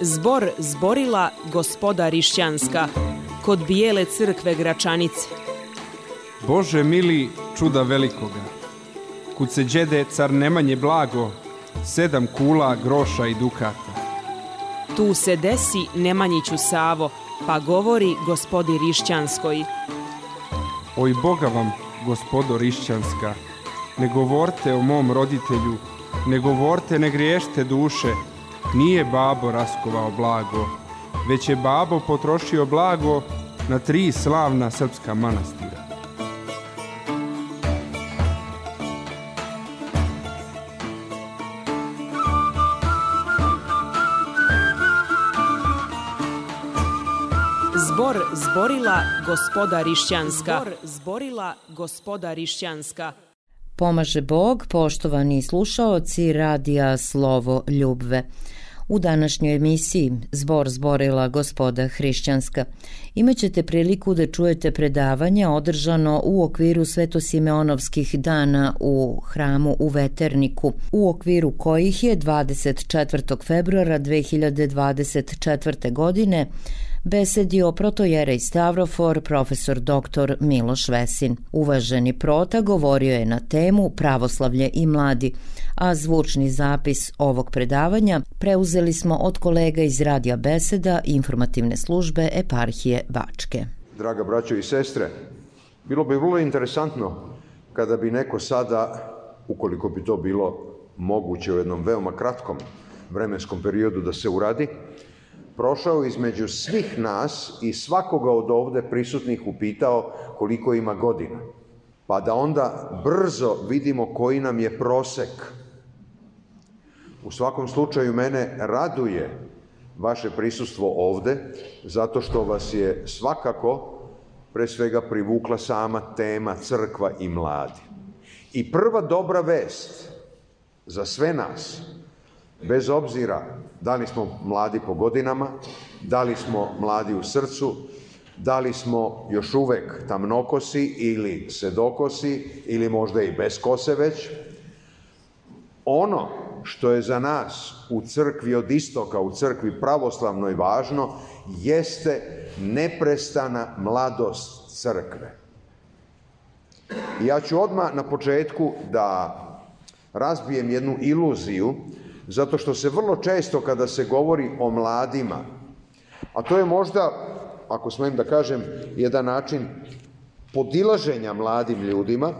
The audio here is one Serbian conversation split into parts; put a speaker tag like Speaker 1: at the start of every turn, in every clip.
Speaker 1: Zbor zborila gospoda Rišćanska kod bijele crkve Gračanice.
Speaker 2: Bože mili čuda velikoga, kud se đede car Nemanje blago, sedam kula, groša i dukata.
Speaker 1: Tu se desi Nemanjiću Savo, pa govori gospodi Rišćanskoj.
Speaker 2: Oj Boga vam, gospodo Rišćanska, ne govorte o mom roditelju, ne govorte, ne griješte duše, Nije babo raskovao blago, već je babo potrošio blago na tri slavna srpska manastira.
Speaker 3: Zbor zborila gospoda Rišćanska. Zbor zborila gospoda Rišćanska. Pomaže Bog, poštovani slušaoci radija Slovo Ljubve. U današnjoj emisiji Zbor zborila gospoda Hrišćanska imaćete priliku da čujete predavanje održano u okviru Svetosimeonovskih dana u hramu u Veterniku, u okviru kojih je 24. februara 2024. godine besedi besedio protojerej Stavrofor profesor dr. Miloš Vesin. Uvaženi prota govorio je na temu pravoslavlje i mladi, a zvučni zapis ovog predavanja preuzeli smo od kolega iz radija Beseda i informativne službe eparhije Bačke.
Speaker 4: Draga braćo i sestre, bilo bi vrlo interesantno kada bi neko sada, ukoliko bi to bilo moguće u jednom veoma kratkom vremenskom periodu da se uradi, prošao između svih nas i svakoga od ovde prisutnih upitao koliko ima godina. Pa da onda brzo vidimo koji nam je prosek. U svakom slučaju mene raduje vaše prisustvo ovde, zato što vas je svakako pre svega privukla sama tema crkva i mladi. I prva dobra vest za sve nas Bez obzira da li smo mladi po godinama, da li smo mladi u srcu, da li smo još uvek tamnokosi ili sedokosi ili možda i bez kose već, ono što je za nas u crkvi od istoka, u crkvi pravoslavnoj važno, jeste neprestana mladost crkve. ja ću odmah na početku da razbijem jednu iluziju zato što se vrlo često kada se govori o mladima, a to je možda, ako smem da kažem, jedan način podilaženja mladim ljudima,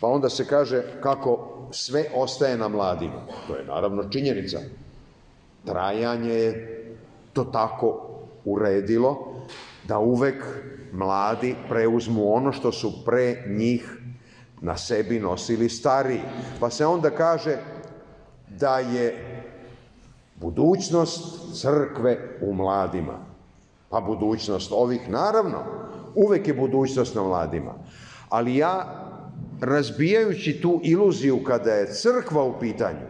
Speaker 4: pa onda se kaže kako sve ostaje na mladima. To je naravno činjenica. Trajanje je to tako uredilo da uvek mladi preuzmu ono što su pre njih na sebi nosili stariji. Pa se onda kaže da je budućnost crkve u mladima. Pa budućnost ovih, naravno, uvek je budućnost na mladima. Ali ja, razbijajući tu iluziju kada je crkva u pitanju,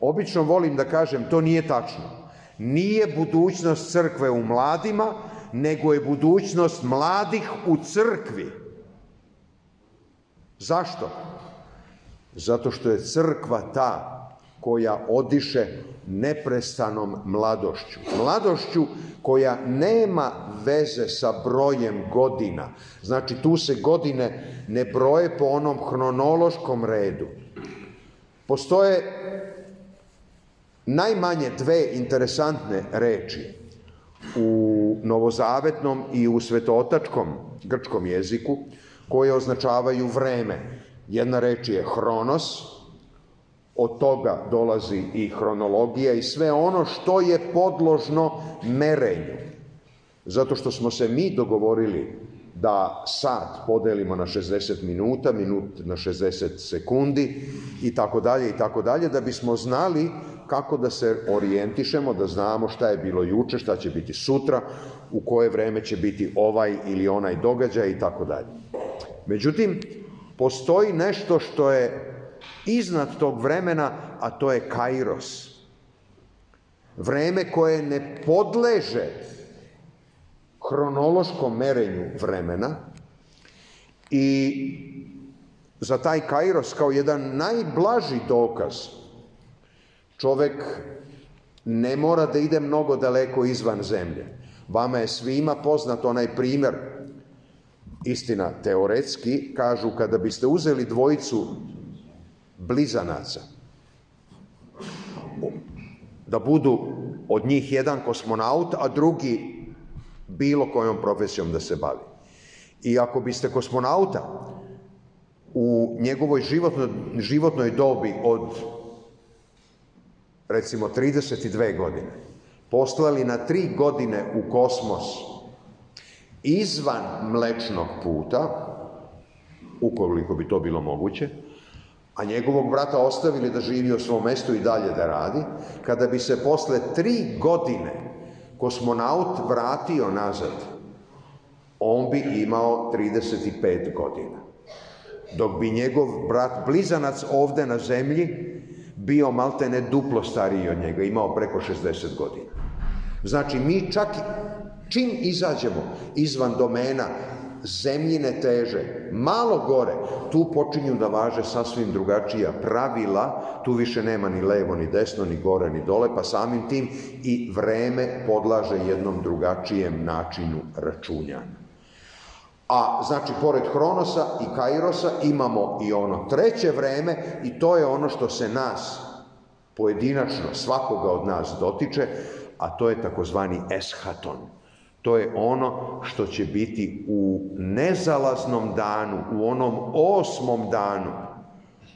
Speaker 4: obično volim da kažem, to nije tačno. Nije budućnost crkve u mladima, nego je budućnost mladih u crkvi. Zašto? Zato što je crkva ta koja odiše neprestanom mladošću. Mladošću koja nema veze sa brojem godina. Znači tu se godine ne broje po onom hronološkom redu. Postoje najmanje dve interesantne reči u novozavetnom i u svetotačkom grčkom jeziku koje označavaju vreme. Jedna reč je hronos, Od toga dolazi i hronologija i sve ono što je podložno merenju. Zato što smo se mi dogovorili da sat podelimo na 60 minuta, minut na 60 sekundi i tako dalje i tako dalje, da bismo znali kako da se orijentišemo, da znamo šta je bilo juče, šta će biti sutra, u koje vreme će biti ovaj ili onaj događaj i tako dalje. Međutim, postoji nešto što je iznad tog vremena, a to je kairos. Vreme koje ne podleže hronološkom merenju vremena i za taj kairos kao jedan najblaži dokaz čovek ne mora da ide mnogo daleko izvan zemlje. Vama je svima poznat onaj primer, istina teoretski, kažu kada biste uzeli dvojicu blizanaca. Da budu od njih jedan kosmonaut, a drugi bilo kojom profesijom da se bavi. I ako biste kosmonauta u njegovoj životno, životnoj dobi od recimo 32 godine poslali na tri godine u kosmos izvan mlečnog puta, ukoliko bi to bilo moguće, a njegovog brata ostavili da živi u svom mestu i dalje da radi, kada bi se posle tri godine kosmonaut vratio nazad, on bi imao 35 godina. Dok bi njegov brat blizanac ovde na zemlji bio maltene duplo stariji od njega, imao preko 60 godina. Znači, mi čak čim izađemo izvan domena zemljine teže, malo gore, tu počinju da važe sasvim drugačija pravila, tu više nema ni levo, ni desno, ni gore, ni dole, pa samim tim i vreme podlaže jednom drugačijem načinu računjanja. A znači, pored Hronosa i Kairosa imamo i ono treće vreme i to je ono što se nas pojedinačno, svakoga od nas dotiče, a to je takozvani eshaton To je ono što će biti u nezalaznom danu, u onom osmom danu.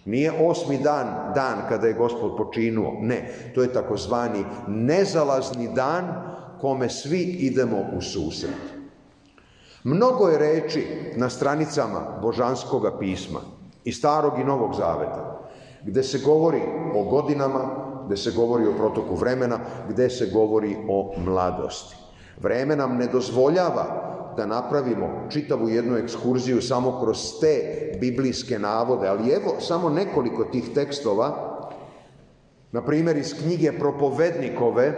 Speaker 4: Nije osmi dan, dan kada je gospod počinuo, ne. To je takozvani nezalazni dan kome svi idemo u susret. Mnogo je reči na stranicama božanskoga pisma i starog i novog zaveta, gde se govori o godinama, gde se govori o protoku vremena, gde se govori o mladosti. Vreme nam ne dozvoljava da napravimo čitavu jednu ekskurziju samo kroz te biblijske navode, ali evo samo nekoliko tih tekstova, na primjer iz knjige Propovednikove,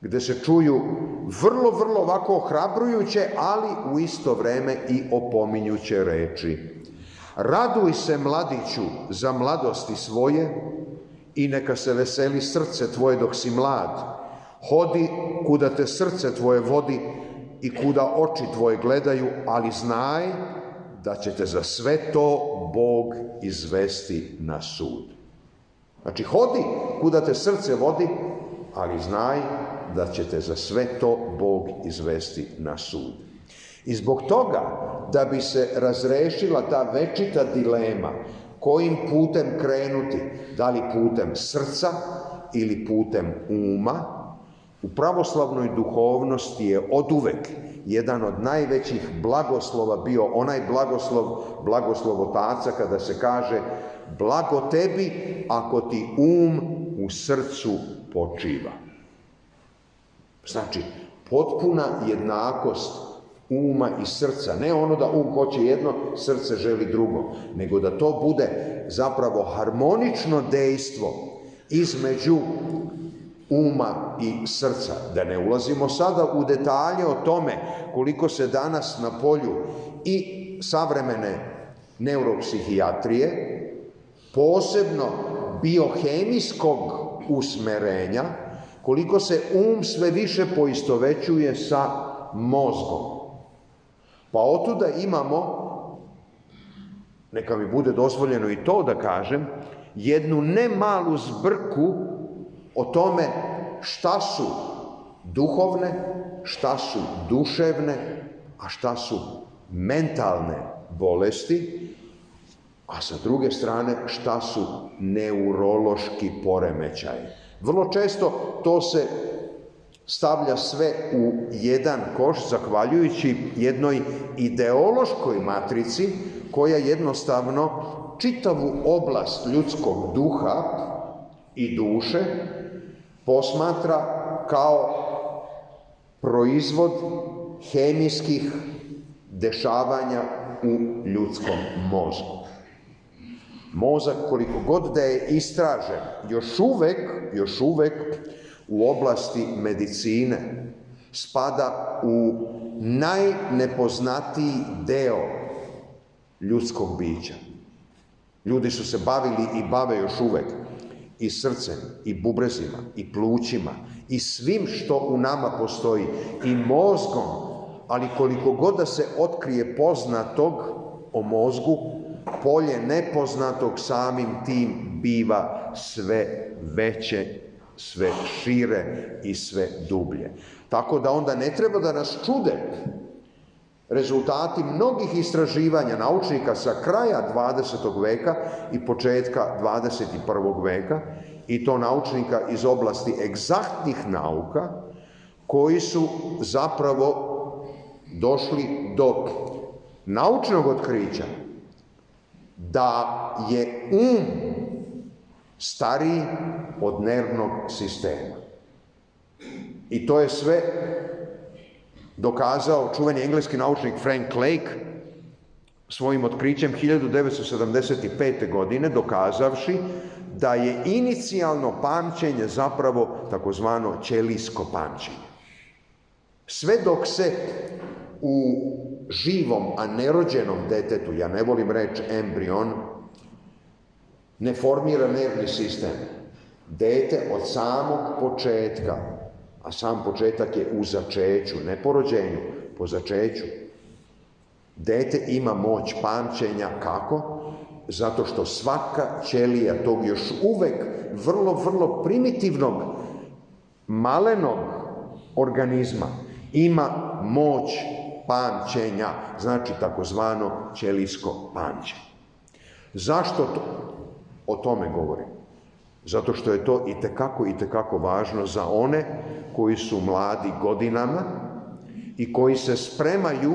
Speaker 4: gde se čuju vrlo, vrlo ovako ohrabrujuće, ali u isto vreme i opominjuće reči. Raduj se mladiću za mladosti svoje i neka se veseli srce tvoje dok si mlad, Hodi kuda te srce tvoje vodi i kuda oči tvoje gledaju, ali znaj da će te za sve to Bog izvesti na sud. Znači, hodi kuda te srce vodi, ali znaj da će te za sve to Bog izvesti na sud. I zbog toga, da bi se razrešila ta večita dilema, kojim putem krenuti, da li putem srca ili putem uma, U pravoslavnoj duhovnosti je oduvek jedan od najvećih blagoslova bio onaj blagoslov, blagoslov otaca kada se kaže blago tebi ako ti um u srcu počiva. Znači, potpuna jednakost uma i srca. Ne ono da um hoće jedno, srce želi drugo, nego da to bude zapravo harmonično dejstvo između uma i srca. Da ne ulazimo sada u detalje o tome koliko se danas na polju i savremene neuropsihijatrije, posebno biohemijskog usmerenja, koliko se um sve više poistovećuje sa mozgom. Pa otuda imamo, neka mi bude dozvoljeno i to da kažem, jednu nemalu zbrku o tome šta su duhovne, šta su duševne, a šta su mentalne bolesti, a sa druge strane šta su neurološki poremećaj. Vrlo često to se stavlja sve u jedan koš, zahvaljujući jednoj ideološkoj matrici koja jednostavno čitavu oblast ljudskog duha i duše posmatra kao proizvod hemijskih dešavanja u ljudskom mozgu. Mozak koliko god da je istražen, još uvek, još uvek u oblasti medicine spada u najnepoznatiji deo ljudskog bića. Ljudi su se bavili i bave još uvek i srcem, i bubrezima, i plućima, i svim što u nama postoji, i mozgom, ali koliko god da se otkrije poznatog o mozgu, polje nepoznatog samim tim biva sve veće, sve šire i sve dublje. Tako da onda ne treba da nas čude Rezultati mnogih istraživanja naučnika sa kraja 20. veka i početka 21. veka, i to naučnika iz oblasti egzaktnih nauka, koji su zapravo došli do naučnog otkrića da je um stariji od nervnog sistema. I to je sve dokazao čuveni engleski naučnik Frank Lake svojim otkrićem 1975. godine dokazavši da je inicijalno pamćenje zapravo takozvano ćelijsko pamćenje. Sve dok se u živom, a nerođenom detetu, ja ne volim reći embrion, ne formira nervni sistem. Dete od samog početka a sam početak je u začeću, ne po rođenju, po začeću. Dete ima moć pamćenja, kako? Zato što svaka ćelija tog još uvek vrlo, vrlo primitivnog, malenog organizma ima moć pamćenja, znači takozvano ćelijsko pamćenje. Zašto to? O tome govorim. Zato što je to i tekako i tekako važno za one koji su mladi godinama i koji se spremaju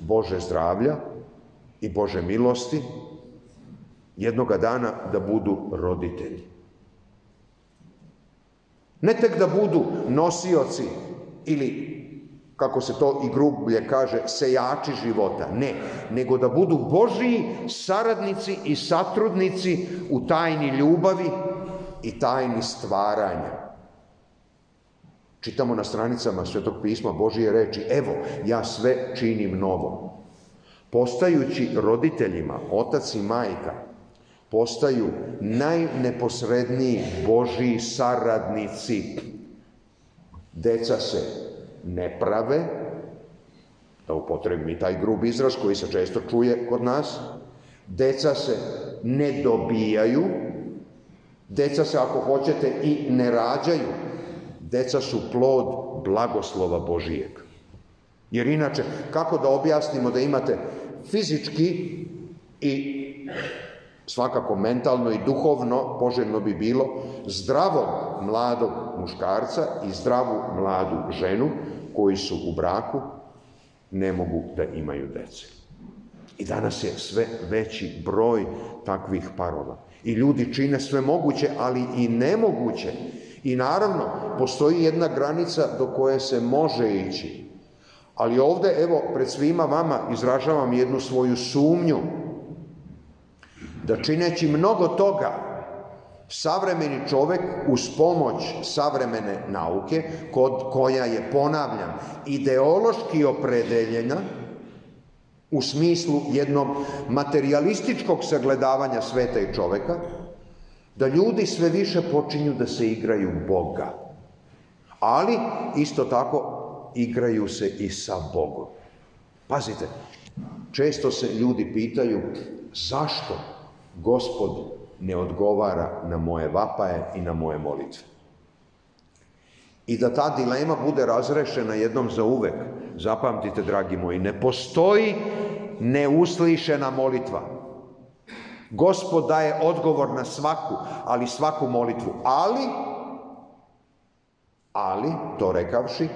Speaker 4: Bože zdravlja i Bože milosti jednoga dana da budu roditelji. Ne tek da budu nosioci ili, kako se to i grublje kaže, sejači života. Ne, nego da budu Božiji saradnici i satrudnici u tajni ljubavi i tajni stvaranja. Čitamo na stranicama Svetog pisma Božije reči, evo, ja sve činim novo. Postajući roditeljima, otac i majka, postaju najneposredniji Božji saradnici. Deca se ne prave, da upotrebim i taj grub izraz koji se često čuje kod nas, deca se ne dobijaju, Deca se, ako hoćete, i ne rađaju. Deca su plod blagoslova Božijeg. Jer inače, kako da objasnimo da imate fizički i svakako mentalno i duhovno, poželjno bi bilo, zdravo mladog muškarca i zdravu mladu ženu koji su u braku, ne mogu da imaju dece. I danas je sve veći broj takvih parova. I ljudi čine sve moguće, ali i nemoguće. I naravno, postoji jedna granica do koje se može ići. Ali ovde, evo, pred svima vama izražavam jednu svoju sumnju da čineći mnogo toga, savremeni čovjek uz pomoć savremene nauke, kod koja je, ponavljam, ideološki opredeljena, u smislu jednom materialističkog sagledavanja sveta i čoveka, da ljudi sve više počinju da se igraju Boga. Ali, isto tako, igraju se i sa Bogom. Pazite, često se ljudi pitaju zašto gospod ne odgovara na moje vapaje i na moje molitve i da ta dilema bude razrešena jednom za uvek. Zapamtite, dragi moji, ne postoji neuslišena molitva. Gospod daje odgovor na svaku, ali svaku molitvu. Ali, ali, to rekavši,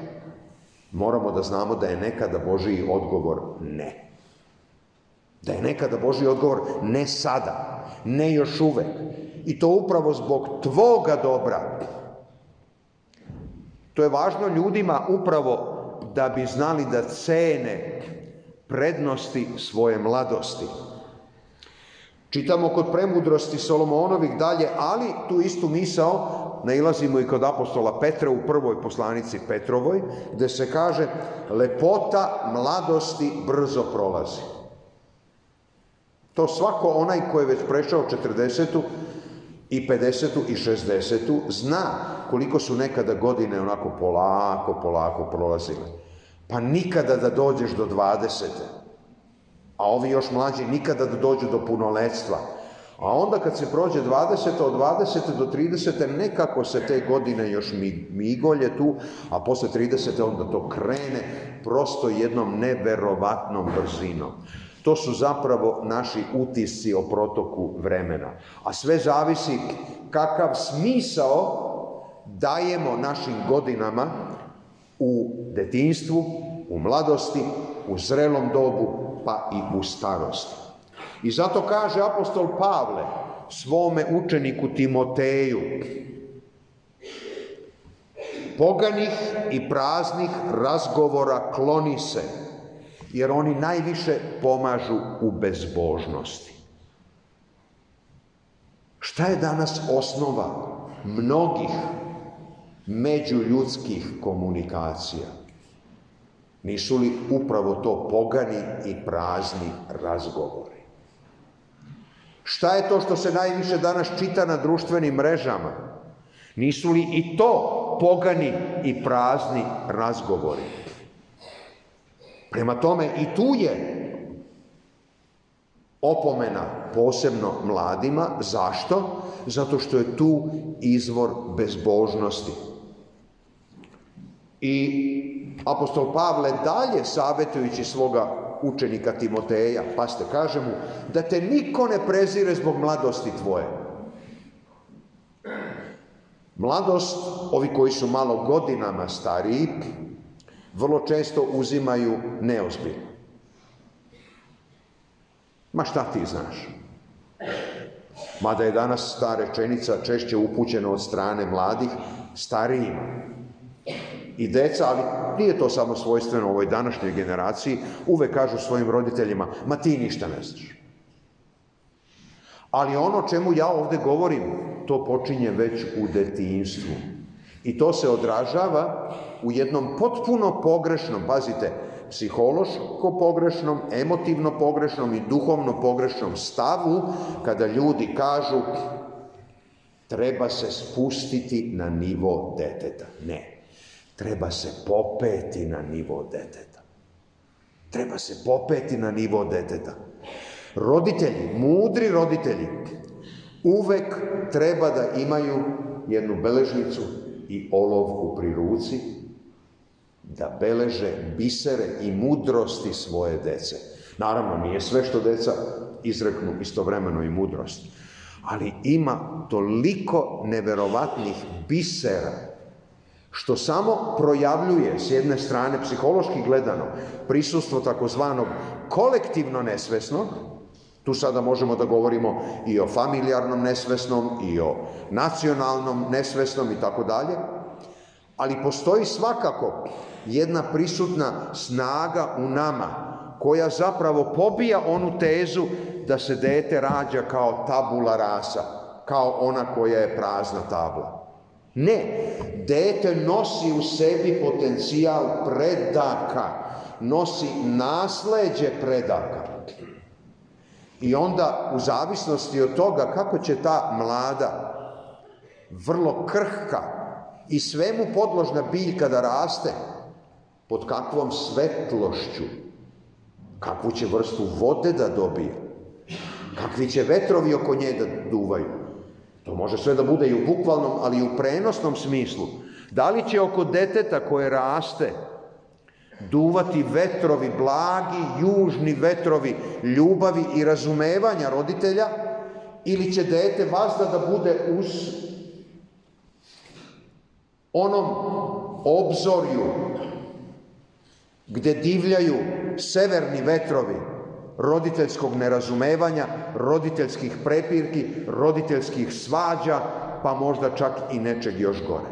Speaker 4: moramo da znamo da je nekada Božiji odgovor ne. Da je nekada Božiji odgovor ne sada, ne još uvek. I to upravo zbog tvoga dobra, To je važno ljudima upravo da bi znali da cene prednosti svoje mladosti. Čitamo kod premudrosti Solomonovih dalje, ali tu istu misao nailazimo i kod apostola Petra u prvoj poslanici Petrovoj, gde se kaže lepota mladosti brzo prolazi. To svako onaj ko je već prešao 40 i 50. i 60. zna koliko su nekada godine onako polako, polako prolazile. Pa nikada da dođeš do 20. A ovi još mlađi nikada da dođu do punoletstva. A onda kad se prođe 20. od 20. do 30. nekako se te godine još migolje tu, a posle 30. onda to krene prosto jednom neverovatnom brzinom. To su zapravo naši utisci o protoku vremena. A sve zavisi kakav smisao dajemo našim godinama u detinstvu, u mladosti, u zrelom dobu, pa i u starosti. I zato kaže apostol Pavle svome učeniku Timoteju, poganih i praznih razgovora kloni se, jer oni najviše pomažu u bezbožnosti. Šta je danas osnova mnogih međuljudskih komunikacija? Nisu li upravo to pogani i prazni razgovori? Šta je to što se najviše danas čita na društvenim mrežama? Nisu li i to pogani i prazni razgovori? Prema tome i tu je opomena posebno mladima. Zašto? Zato što je tu izvor bezbožnosti. I apostol Pavle dalje savjetujući svoga učenika Timoteja, pa ste kaže mu, da te niko ne prezire zbog mladosti tvoje. Mladost, ovi koji su malo godinama stariji, vrlo često uzimaju neozbiljno. Ma šta ti znaš? Mada je danas ta rečenica češće upućena od strane mladih, starijima. I deca, ali nije to samo svojstveno ovoj današnjoj generaciji, uvek kažu svojim roditeljima, ma ti ništa ne znaš. Ali ono čemu ja ovde govorim, to počinje već u detinjstvu. I to se odražava u jednom potpuno pogrešnom, pazite, psihološko pogrešnom, emotivno pogrešnom i duhovno pogrešnom stavu kada ljudi kažu treba se spustiti na nivo deteta. Ne. Treba se popeti na nivo deteta. Treba se popeti na nivo deteta. Roditelji, mudri roditelji, uvek treba da imaju jednu beležnicu i olovku pri ruci da beleže bisere i mudrosti svoje dece. Naravno, nije sve što deca izreknu istovremeno i mudrost, ali ima toliko neverovatnih bisera što samo projavljuje s jedne strane psihološki gledano prisustvo takozvanog kolektivno nesvesnog, tu sada možemo da govorimo i o familijarnom nesvesnom i o nacionalnom nesvesnom i tako dalje, Ali postoji svakako jedna prisutna snaga u nama koja zapravo pobija onu tezu da se dete rađa kao tabula rasa, kao ona koja je prazna tabla. Ne, dete nosi u sebi potencijal predaka, nosi nasleđe predaka. I onda u zavisnosti od toga kako će ta mlada, vrlo krhka, i svemu podložna biljka da raste, pod kakvom svetlošću, kakvu će vrstu vode da dobije, kakvi će vetrovi oko nje da duvaju. To može sve da bude i u bukvalnom, ali i u prenosnom smislu. Da li će oko deteta koje raste duvati vetrovi, blagi, južni vetrovi ljubavi i razumevanja roditelja, ili će dete vazda da bude uz onom obzorju gde divljaju severni vetrovi roditeljskog nerazumevanja, roditeljskih prepirki, roditeljskih svađa, pa možda čak i nečeg još gore.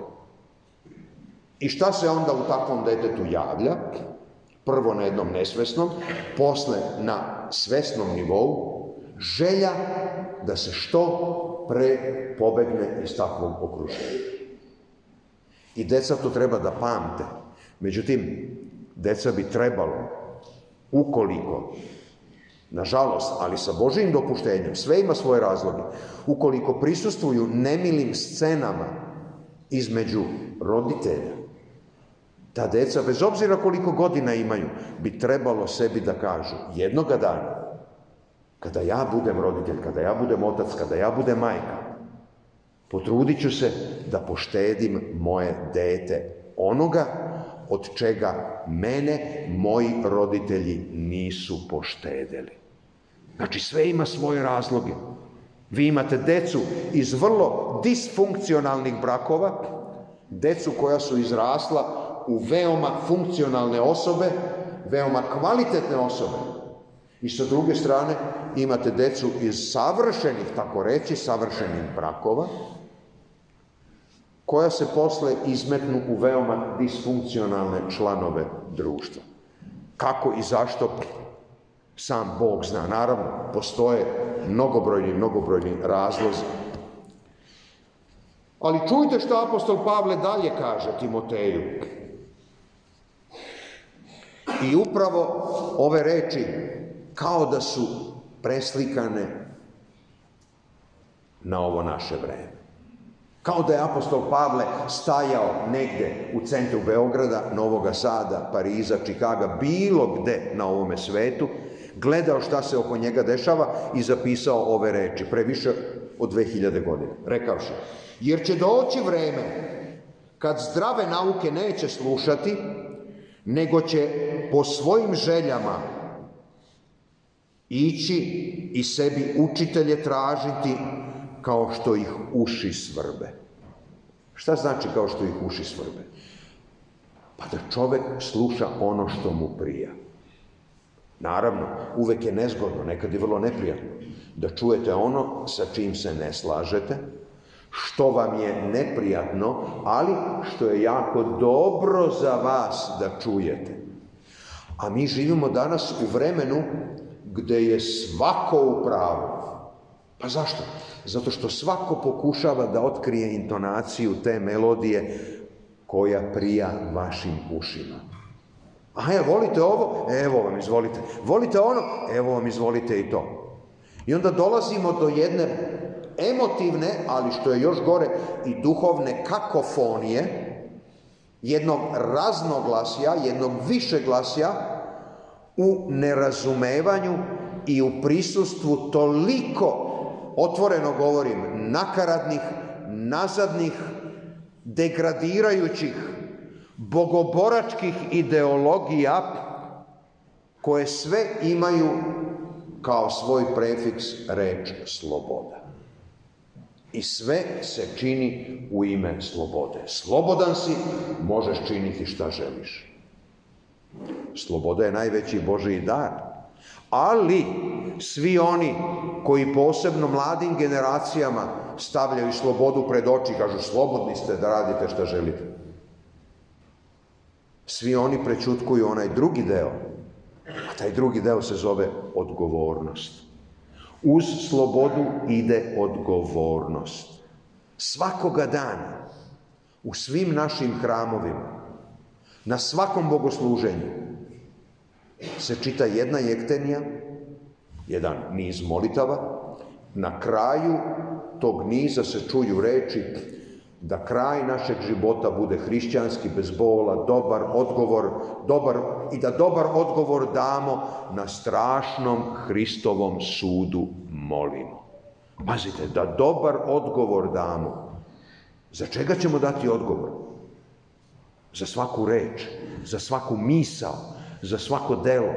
Speaker 4: I šta se onda u takvom detetu javlja? Prvo na jednom nesvesnom, posle na svesnom nivou, želja da se što pre pobegne iz takvog okruženja. I deca to treba da pamte. Međutim, deca bi trebalo, ukoliko, nažalost, ali sa Božijim dopuštenjem, sve ima svoje razloge, ukoliko prisustuju nemilim scenama između roditelja, ta deca, bez obzira koliko godina imaju, bi trebalo sebi da kažu, jednoga dana, kada ja budem roditelj, kada ja budem otac, kada ja budem majka, Potrudit ću se da poštedim moje dete onoga od čega mene moji roditelji nisu poštedeli. Znači sve ima svoje razloge. Vi imate decu iz vrlo disfunkcionalnih brakova, decu koja su izrasla u veoma funkcionalne osobe, veoma kvalitetne osobe. I sa druge strane imate decu iz savršenih, tako reći, savršenih brakova, koja se posle izmetnu u veoma disfunkcionalne članove društva. Kako i zašto sam Bog zna. Naravno, postoje mnogobrojni, mnogobrojni razlozi. Ali čujte što apostol Pavle dalje kaže Timoteju. I upravo ove reči kao da su preslikane na ovo naše vreme. Kao da je apostol Pavle stajao negde u centru Beograda, Novoga Sada, Pariza, Čikaga, bilo gde na ovome svetu, gledao šta se oko njega dešava i zapisao ove reči, previše od 2000 godina, rekavši. Jer će doći vreme kad zdrave nauke neće slušati, nego će po svojim željama ići i sebi učitelje tražiti kao što ih uši svrbe. Šta znači kao što ih uši svrbe? Pa da čovek sluša ono što mu prija. Naravno, uvek je nezgodno, nekad je vrlo neprijatno, da čujete ono sa čim se ne slažete, što vam je neprijatno, ali što je jako dobro za vas da čujete. A mi živimo danas u vremenu gde je svako u pravu. Pa zašto? Zato što svako pokušava da otkrije intonaciju te melodije koja prija vašim ušima. A je, volite ovo? Evo vam, izvolite. Volite ono? Evo vam, izvolite i to. I onda dolazimo do jedne emotivne, ali što je još gore, i duhovne kakofonije, jednog raznoglasja, jednog višeglasja u nerazumevanju i u prisustvu toliko otvoreno govorim, nakaradnih, nazadnih, degradirajućih, bogoboračkih ideologija koje sve imaju kao svoj prefiks reč sloboda. I sve se čini u ime slobode. Slobodan si, možeš činiti šta želiš. Sloboda je najveći Božiji dar ali svi oni koji posebno mladim generacijama stavljaju slobodu pred oči, kažu slobodni ste da radite šta želite. Svi oni prečutkuju onaj drugi deo, a taj drugi deo se zove odgovornost. Uz slobodu ide odgovornost. Svakoga dana, u svim našim hramovima, na svakom bogosluženju, se čita jedna jektenija, jedan niz molitava, na kraju tog niza se čuju reči da kraj našeg života bude hrišćanski, bez bola, dobar odgovor, dobar, i da dobar odgovor damo na strašnom Hristovom sudu molimo. Pazite, da dobar odgovor damo. Za čega ćemo dati odgovor? Za svaku reč, za svaku misao, za svako delo.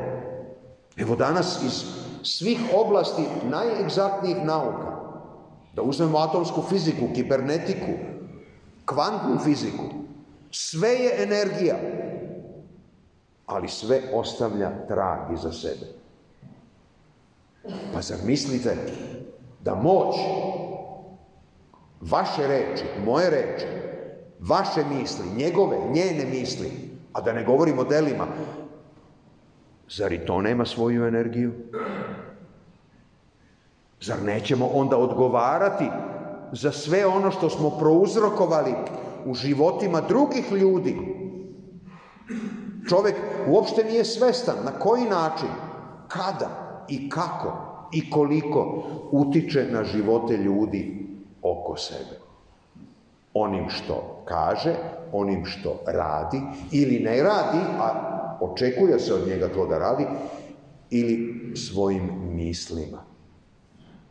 Speaker 4: Evo danas iz svih oblasti najegzaktnijih nauka, da uzmemo atomsku fiziku, kibernetiku, kvantnu fiziku, sve je energija, ali sve ostavlja trag iza sebe. Pa zar mislite da moć vaše reči, moje reči, vaše misli, njegove, njene misli, a da ne govorimo o delima, Zar i to nema svoju energiju? Zar nećemo onda odgovarati za sve ono što smo prouzrokovali u životima drugih ljudi? Čovek uopšte nije svestan na koji način, kada i kako i koliko utiče na živote ljudi oko sebe. Onim što kaže, onim što radi ili ne radi, a očekuje se od njega to da radi, ili svojim mislima.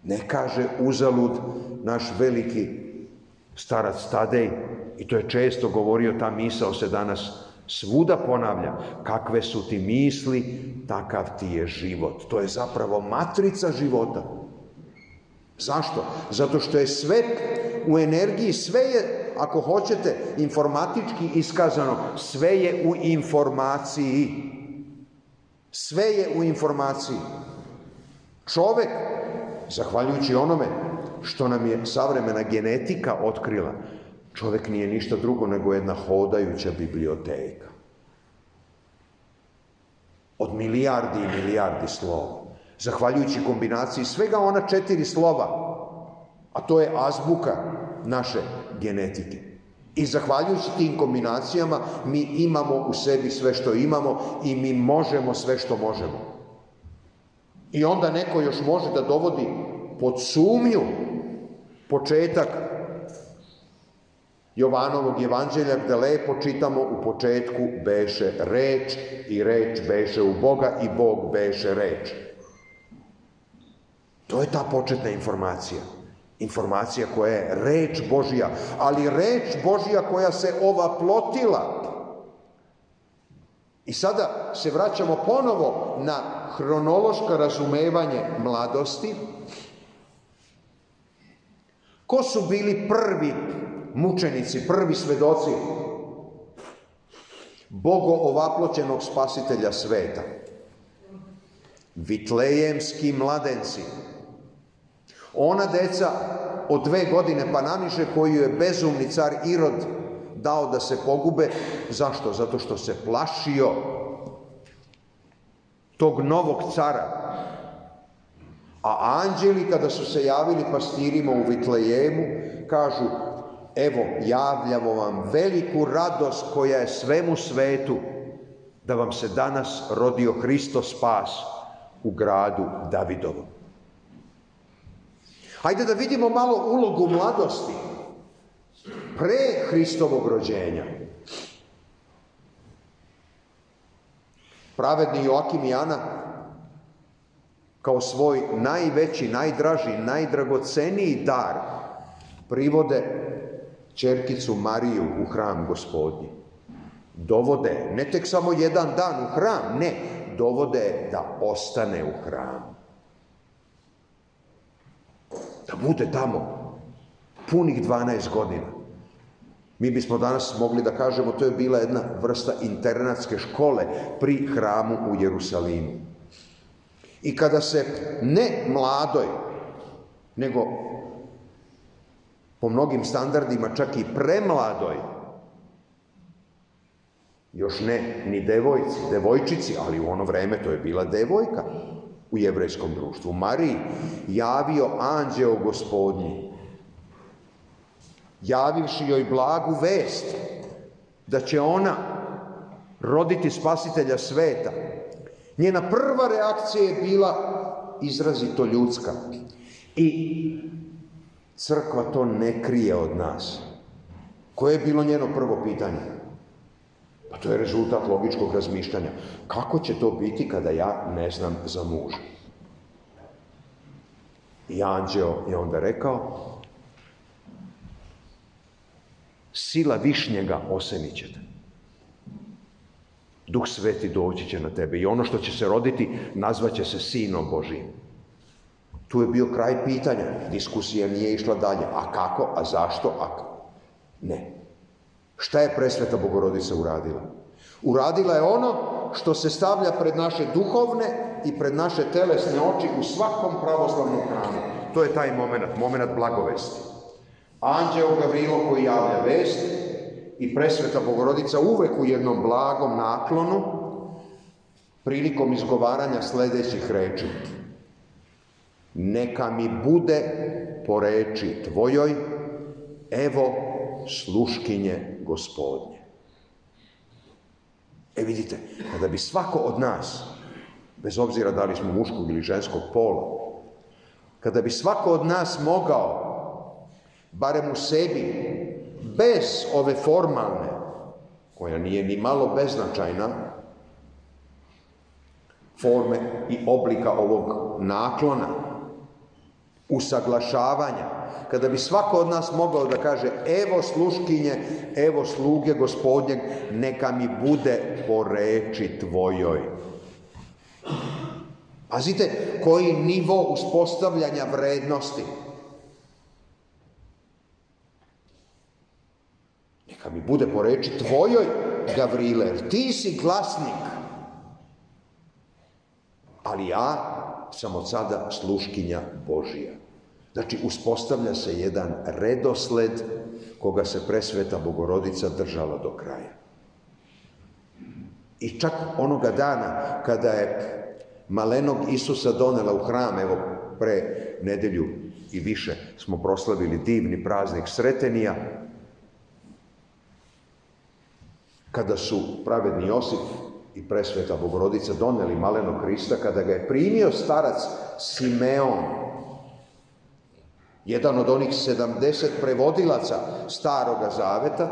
Speaker 4: Ne kaže uzalud naš veliki starac Tadej, i to je često govorio, ta misao se danas svuda ponavlja, kakve su ti misli, takav ti je život. To je zapravo matrica života. Zašto? Zato što je svet u energiji, sve je ako hoćete, informatički iskazano, sve je u informaciji. Sve je u informaciji. Čovek, zahvaljujući onome što nam je savremena genetika otkrila, čovek nije ništa drugo nego jedna hodajuća biblioteka. Od milijardi i milijardi slova. Zahvaljujući kombinaciji svega ona četiri slova, a to je azbuka naše genetike. I zahvaljujući tim kombinacijama mi imamo u sebi sve što imamo i mi možemo sve što možemo. I onda neko još može da dovodi pod sumnju početak Jovanovog evanđelja gde lepo čitamo u početku beše reč i reč beše u Boga i Bog beše reč. To je ta početna informacija informacija koja je reč Božija, ali reč Božija koja se ovaplotila. I sada se vraćamo ponovo na hronološko razumevanje mladosti. Ko su bili prvi mučenici, prvi svedoci Bogo ovaploćenog spasitelja sveta? Vitlejemski mladenci. Ona deca od dve godine pa naniže koju je bezumni car Irod dao da se pogube. Zašto? Zato što se plašio tog novog cara. A anđeli kada su se javili pastirima u Vitlejemu kažu evo javljamo vam veliku radost koja je svemu svetu da vam se danas rodio Hristo spas u gradu Davidovom. Hajde da vidimo malo ulogu mladosti pre Hristovog rođenja. Pravedni Joakim i Ana kao svoj najveći, najdraži, najdragoceniji dar privode čerkicu Mariju u hram gospodnji. Dovode, ne tek samo jedan dan u hram, ne, dovode da ostane u hramu da bude tamo punih 12 godina. Mi bismo danas mogli da kažemo to je bila jedna vrsta internatske škole pri hramu u Jerusalimu. I kada se ne mladoj, nego po mnogim standardima čak i premladoj, još ne ni devojci, devojčici, ali u ono vreme to je bila devojka, u jevrejskom društvu. Mariji javio anđeo gospodnji, javivši joj blagu vest da će ona roditi spasitelja sveta. Njena prva reakcija je bila izrazito ljudska. I crkva to ne krije od nas. Koje je bilo njeno prvo pitanje? Pa to je rezultat logičkog razmišljanja. Kako će to biti kada ja ne znam za muža? I anđeo je onda rekao, sila višnjega osenit ćete. Duh sveti doći će na tebe i ono što će se roditi nazvaće se sinom Božijim. Tu je bio kraj pitanja, diskusija nije išla dalje. A kako, a zašto, a ne. Šta je presveta Bogorodica uradila? Uradila je ono što se stavlja pred naše duhovne i pred naše telesne oči u svakom pravoslavnom hramu. To je taj moment, moment blagovesti. Anđeo Gavrilo koji javlja vest i presveta Bogorodica uvek u jednom blagom naklonu prilikom izgovaranja sledećih reči. Neka mi bude po reči tvojoj, evo sluškinje gospodnje. E vidite, kada bi svako od nas, bez obzira da li smo muškog ili ženskog pola, kada bi svako od nas mogao, barem u sebi, bez ove formalne, koja nije ni malo beznačajna, forme i oblika ovog naklona, usaglašavanja. Kada bi svako od nas mogao da kaže evo sluškinje, evo sluge gospodnjeg, neka mi bude po reči tvojoj. Pazite koji nivo uspostavljanja vrednosti. Neka mi bude po reči tvojoj, Gavrile, ti si glasnik. Ali ja sam od sada sluškinja Božija. Znači, uspostavlja se jedan redosled koga se presveta Bogorodica držala do kraja. I čak onoga dana kada je malenog Isusa donela u hram, evo pre nedelju i više smo proslavili divni praznik Sretenija, kada su pravedni Josip i presveta Bogorodica doneli malenog Krista, kada ga je primio starac Simeon, jedan od onih 70 prevodilaca staroga zaveta,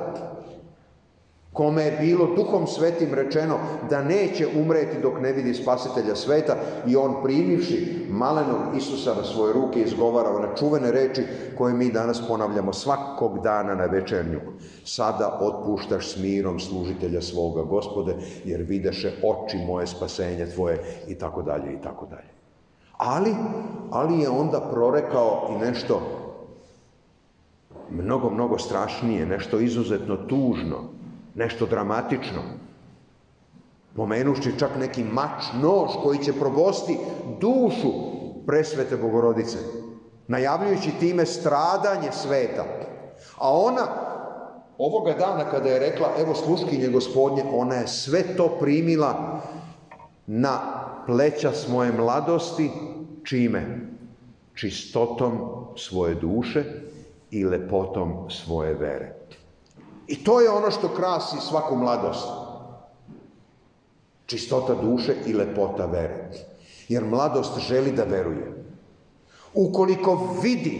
Speaker 4: kome je bilo duhom svetim rečeno da neće umreti dok ne vidi spasitelja sveta i on primivši malenog Isusa na svoje ruke izgovarao na čuvene reči koje mi danas ponavljamo svakog dana na večernju. Sada otpuštaš s mirom služitelja svoga gospode jer videše oči moje spasenje tvoje i tako dalje i tako dalje. Ali, ali je onda prorekao i nešto mnogo, mnogo strašnije, nešto izuzetno tužno, nešto dramatično. Pomenuši čak neki mač, nož koji će probosti dušu presvete bogorodice, najavljujući time stradanje sveta. A ona, ovoga dana kada je rekla, evo sluškinje gospodnje, ona je sve to primila na pleća s moje mladosti, čime? Čistotom svoje duše i lepotom svoje vere. I to je ono što krasi svaku mladost. Čistota duše i lepota vere. Jer mladost želi da veruje. Ukoliko vidi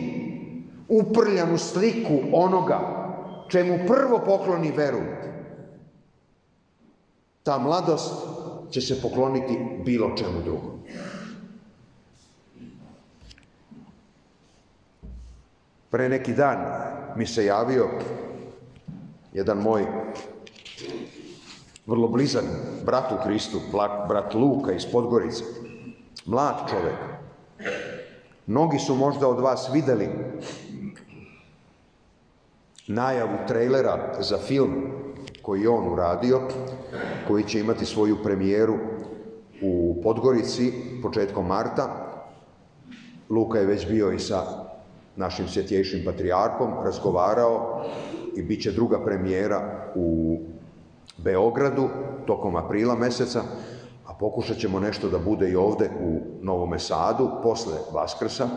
Speaker 4: uprljanu sliku onoga čemu prvo pokloni veru, ta mladost će se pokloniti bilo čemu drugom. Pre neki dan mi se javio jedan moj vrlo blizan brat u Hristu, brat Luka iz Podgorice, mlad čovjek. Mnogi su možda od vas videli najavu trejlera za film koji je on uradio, koji će imati svoju premijeru u Podgorici početkom marta. Luka je već bio i sa našim svjetješim patrijarkom, razgovarao i bit će druga premijera u Beogradu tokom aprila meseca, a pokušat ćemo nešto da bude i ovde u Novome Sadu, posle Vaskrsa.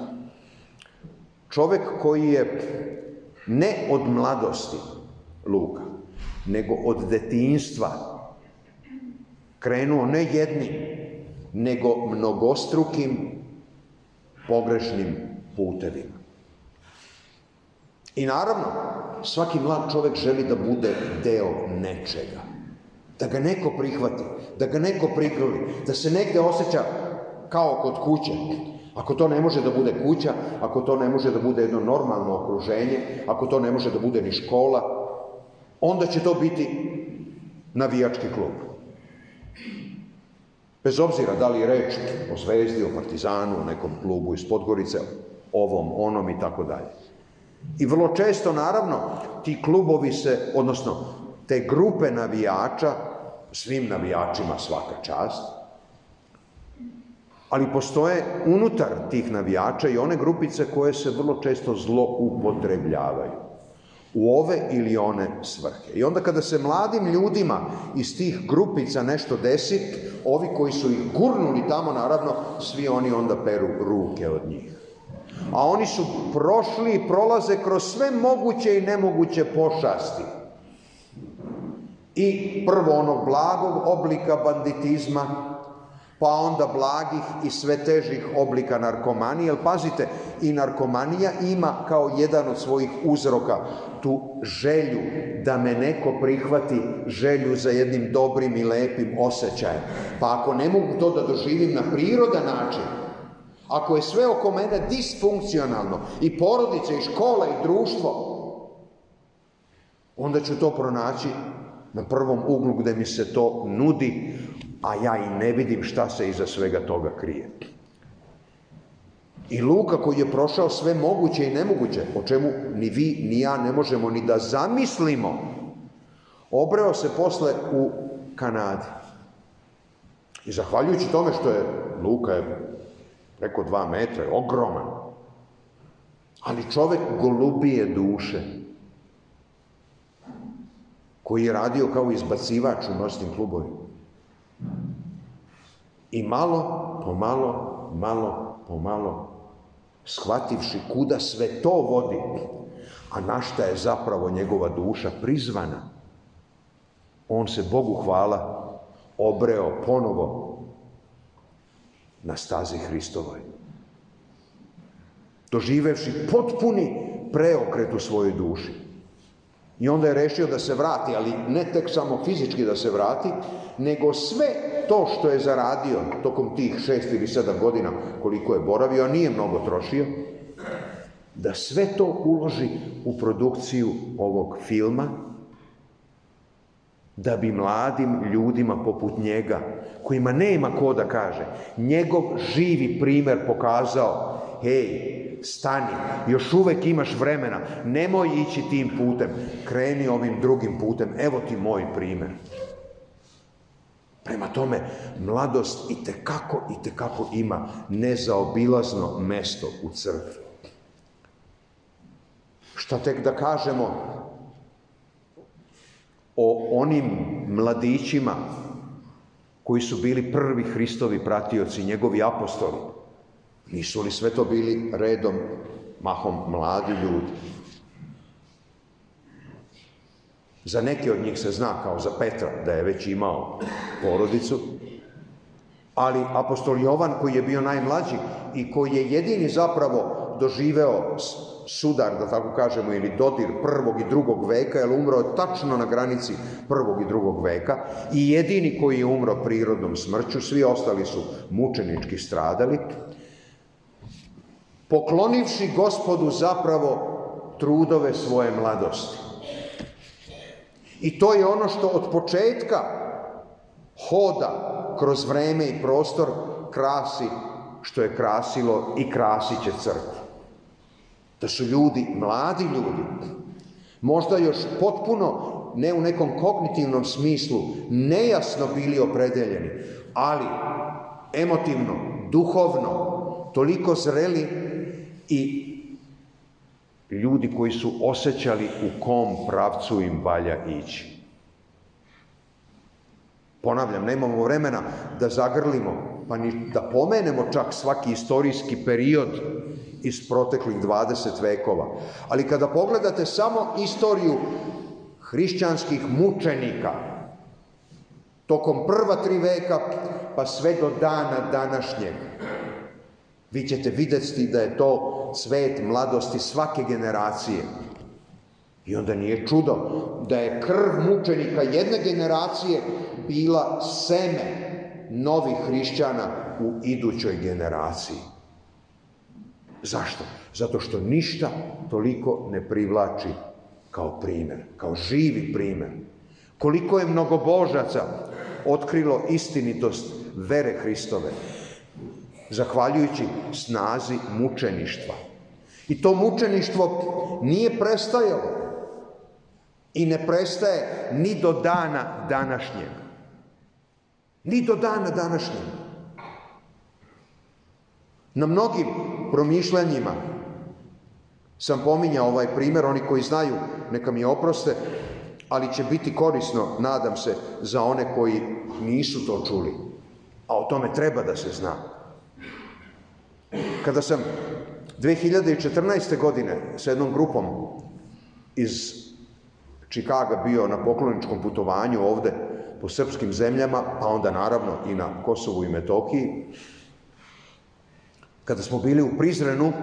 Speaker 4: Čovek koji je ne od mladosti Luka, nego od detinjstva krenuo ne jednim, nego mnogostrukim pogrešnim putevima. I naravno, svaki mlad čovjek želi da bude deo nečega. Da ga neko prihvati, da ga neko prigrli, da se negde osjeća kao kod kuće. Ako to ne može da bude kuća, ako to ne može da bude jedno normalno okruženje, ako to ne može da bude ni škola, onda će to biti navijački klub. Bez obzira da li je reč o Zvezdi, o Partizanu, o nekom klubu iz Podgorice, ovom, onom i tako dalje. I vrlo često, naravno, ti klubovi se, odnosno te grupe navijača, svim navijačima svaka čast, ali postoje unutar tih navijača i one grupice koje se vrlo često zlo upotrebljavaju u ove ili one svrhe. I onda kada se mladim ljudima iz tih grupica nešto desi, ovi koji su ih gurnuli tamo, naravno, svi oni onda peru ruke od njih. A oni su prošli i prolaze kroz sve moguće i nemoguće pošasti. I prvo onog blagog oblika banditizma, pa onda blagih i sve težih oblika narkomanije. Jer pazite, i narkomanija ima kao jedan od svojih uzroka tu želju da me neko prihvati, želju za jednim dobrim i lepim osjećajem. Pa ako ne mogu to da doživim na prirodan način, ako je sve oko mene disfunkcionalno, i porodica, i škola, i društvo, onda ću to pronaći na prvom uglu gde mi se to nudi, a ja i ne vidim šta se iza svega toga krije. I Luka koji je prošao sve moguće i nemoguće, o čemu ni vi ni ja ne možemo ni da zamislimo, obreo se posle u Kanadi. I zahvaljujući tome što je Luka je preko dva metra, je ogroman, ali čovek golubije duše, koji je radio kao izbacivač u nosnim klubovima. I malo, pomalo, malo, pomalo, shvativši kuda sve to vodi, a našta je zapravo njegova duša prizvana, on se, Bogu hvala, obreo ponovo na stazi Hristovoj. Doživevši potpuni preokret u svojoj duši. I onda je rešio da se vrati, ali ne tek samo fizički da se vrati, nego sve to što je zaradio tokom tih šest ili sedam godina koliko je boravio, a nije mnogo trošio, da sve to uloži u produkciju ovog filma, da bi mladim ljudima poput njega, kojima nema ko da kaže, njegov živi primer pokazao, hej, stani, još uvek imaš vremena, nemoj ići tim putem, kreni ovim drugim putem, evo ti moj primer. Prema tome, mladost i te kako i te kako ima nezaobilazno mesto u crkvi. Šta tek da kažemo o onim mladićima koji su bili prvi Hristovi pratioci, njegovi apostoli, Nisu li sve to bili redom, mahom mladi ljudi? Za neke od njih se zna, kao za Petra, da je već imao porodicu, ali apostol Jovan koji je bio najmlađi i koji je jedini zapravo doživeo sudar, da tako kažemo, ili dodir prvog i drugog veka, jer umro je tačno na granici prvog i drugog veka i jedini koji je umro prirodnom smrću, svi ostali su mučenički stradali, poklonivši gospodu zapravo trudove svoje mladosti. I to je ono što od početka hoda kroz vreme i prostor krasi što je krasilo i krasit će crkvu. Da su ljudi, mladi ljudi, možda još potpuno, ne u nekom kognitivnom smislu, nejasno bili opredeljeni, ali emotivno, duhovno, toliko zreli i ljudi koji su osjećali u kom pravcu im valja ići. Ponavljam, nemamo vremena da zagrlimo, pa ni da pomenemo čak svaki istorijski period iz proteklih 20 vekova. Ali kada pogledate samo istoriju hrišćanskih mučenika tokom prva tri veka pa sve do dana današnjeg, Vi ćete vidjeti da je to svet mladosti svake generacije. I onda nije čudo da je krv mučenika jedne generacije bila seme novih hrišćana u idućoj generaciji. Zašto? Zato što ništa toliko ne privlači kao primer, kao živi primer. Koliko je mnogobožaca otkrilo istinitost vere Hristove, zahvaljujući snazi mučeništva. I to mučeništvo nije prestajalo i ne prestaje ni do dana današnjeg. Ni do dana današnjeg. Na mnogim promišljanjima sam pominjao ovaj primer, oni koji znaju, neka mi oproste, ali će biti korisno, nadam se, za one koji nisu to čuli. A o tome treba da se zna. Kada sam 2014. godine sa jednom grupom iz Čikaga bio na pokloničkom putovanju ovde po srpskim zemljama, pa onda naravno i na Kosovu i Metokiji, kada smo bili u Prizrenu,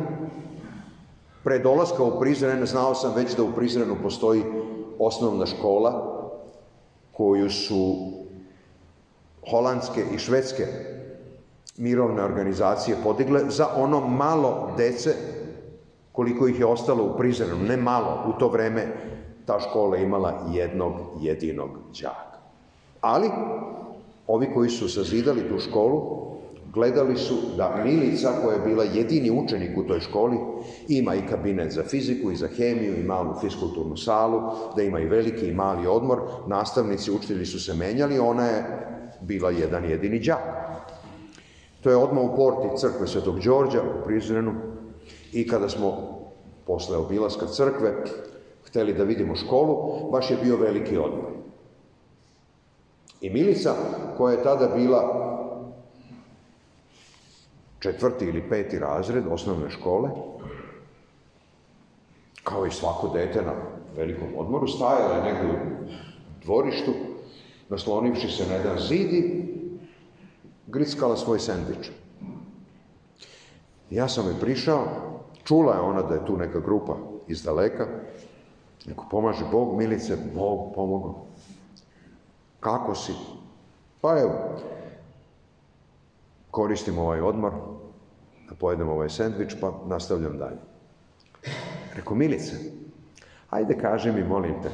Speaker 4: pre dolaska u Prizren, znao sam već da u Prizrenu postoji osnovna škola koju su holandske i švedske mirovne organizacije podigle za ono malo dece koliko ih je ostalo u Prizrenu, ne malo, u to vreme ta škola imala jednog jedinog đaka. Ali, ovi koji su sazidali tu školu, gledali su da Milica, koja je bila jedini učenik u toj školi, ima i kabinet za fiziku i za hemiju i malu fiskulturnu salu, da ima i veliki i mali odmor, nastavnici, učitelji su se menjali, ona je bila jedan jedini đak. To je odmah u porti crkve Svetog Đorđa u Prizrenu i kada smo posle obilaska crkve hteli da vidimo školu, baš je bio veliki odmor. I Milica, koja je tada bila četvrti ili peti razred osnovne škole, kao i svako dete na velikom odmoru, stajala je negde u dvorištu, naslonivši se na jedan zid i grickala svoj sendvič. Ja sam je prišao, čula je ona da je tu neka grupa iz daleka, neko pomaže Bog, Milice, Bog pomogao. Kako si? Pa evo, koristim ovaj odmor, da pojedem ovaj sendvič, pa nastavljam dalje. Reko, Milice, ajde kaži mi, molim te,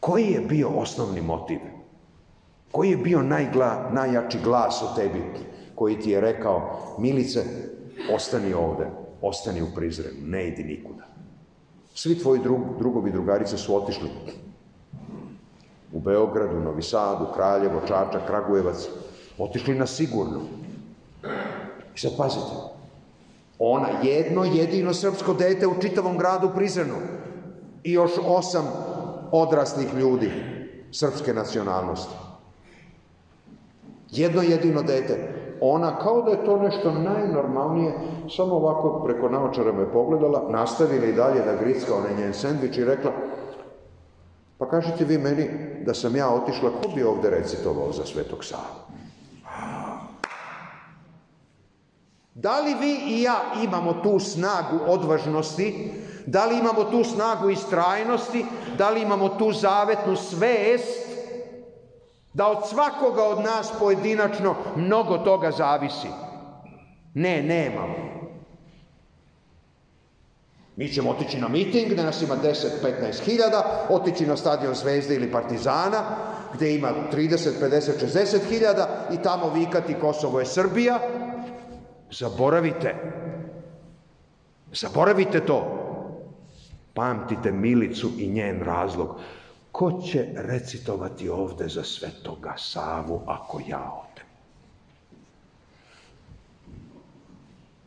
Speaker 4: koji je bio osnovni motiv Koji je bio najgla, najjači glas u tebi koji ti je rekao, Milice, ostani ovde, ostani u Prizrenu, ne idi nikuda. Svi tvoji drug, drugovi drugarice su otišli u Beogradu, Novi Sadu, Kraljevo, Čačak, Kragujevac, otišli na sigurno. I sad pazite, ona jedno jedino srpsko dete u čitavom gradu Prizrenu i još osam odraslih ljudi srpske nacionalnosti. Jedno jedino dete. Ona kao da je to nešto najnormalnije, samo ovako preko naočara me pogledala, nastavila i dalje da gricka onaj njen sendvič i rekla pa kažete vi meni da sam ja otišla, ko bi ovde recitovao za Svetog Savu? Da li vi i ja imamo tu snagu odvažnosti, da li imamo tu snagu istrajnosti, da li imamo tu zavetnu svest Da od svakoga od nas pojedinačno mnogo toga zavisi. Ne, nemamo. Mi ćemo otići na miting gdje nas ima 10-15 hiljada, otići na stadion Zvezde ili Partizana gdje ima 30, 50, 60 hiljada i tamo vikati Kosovo je Srbija. Zaboravite. Zaboravite to. Pamtite milicu i njen razlog ko će recitovati ovde za svetoga Savu ako ja odem?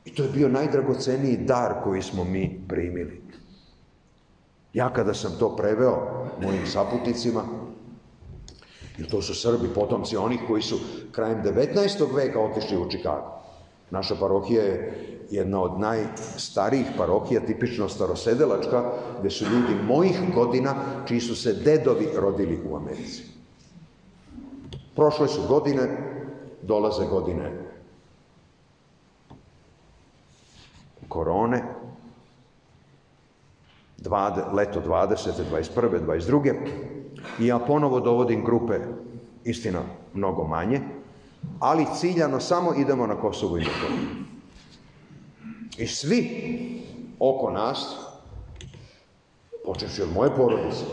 Speaker 4: I to je bio najdragoceniji dar koji smo mi primili. Ja kada sam to preveo mojim saputnicima, jer to su Srbi, potomci onih koji su krajem 19. veka otišli u Čikago. Naša parohija je jedna od najstarijih parohija, tipično starosedelačka, gde su ljudi mojih godina, čiji su se dedovi rodili u Americi. Prošle su godine, dolaze godine korone, dvade, leto 20. 21. 22. I ja ponovo dovodim grupe, istina, mnogo manje, ali ciljano samo idemo na Kosovo i Metohiju. I svi oko nas, počeši od moje porodice,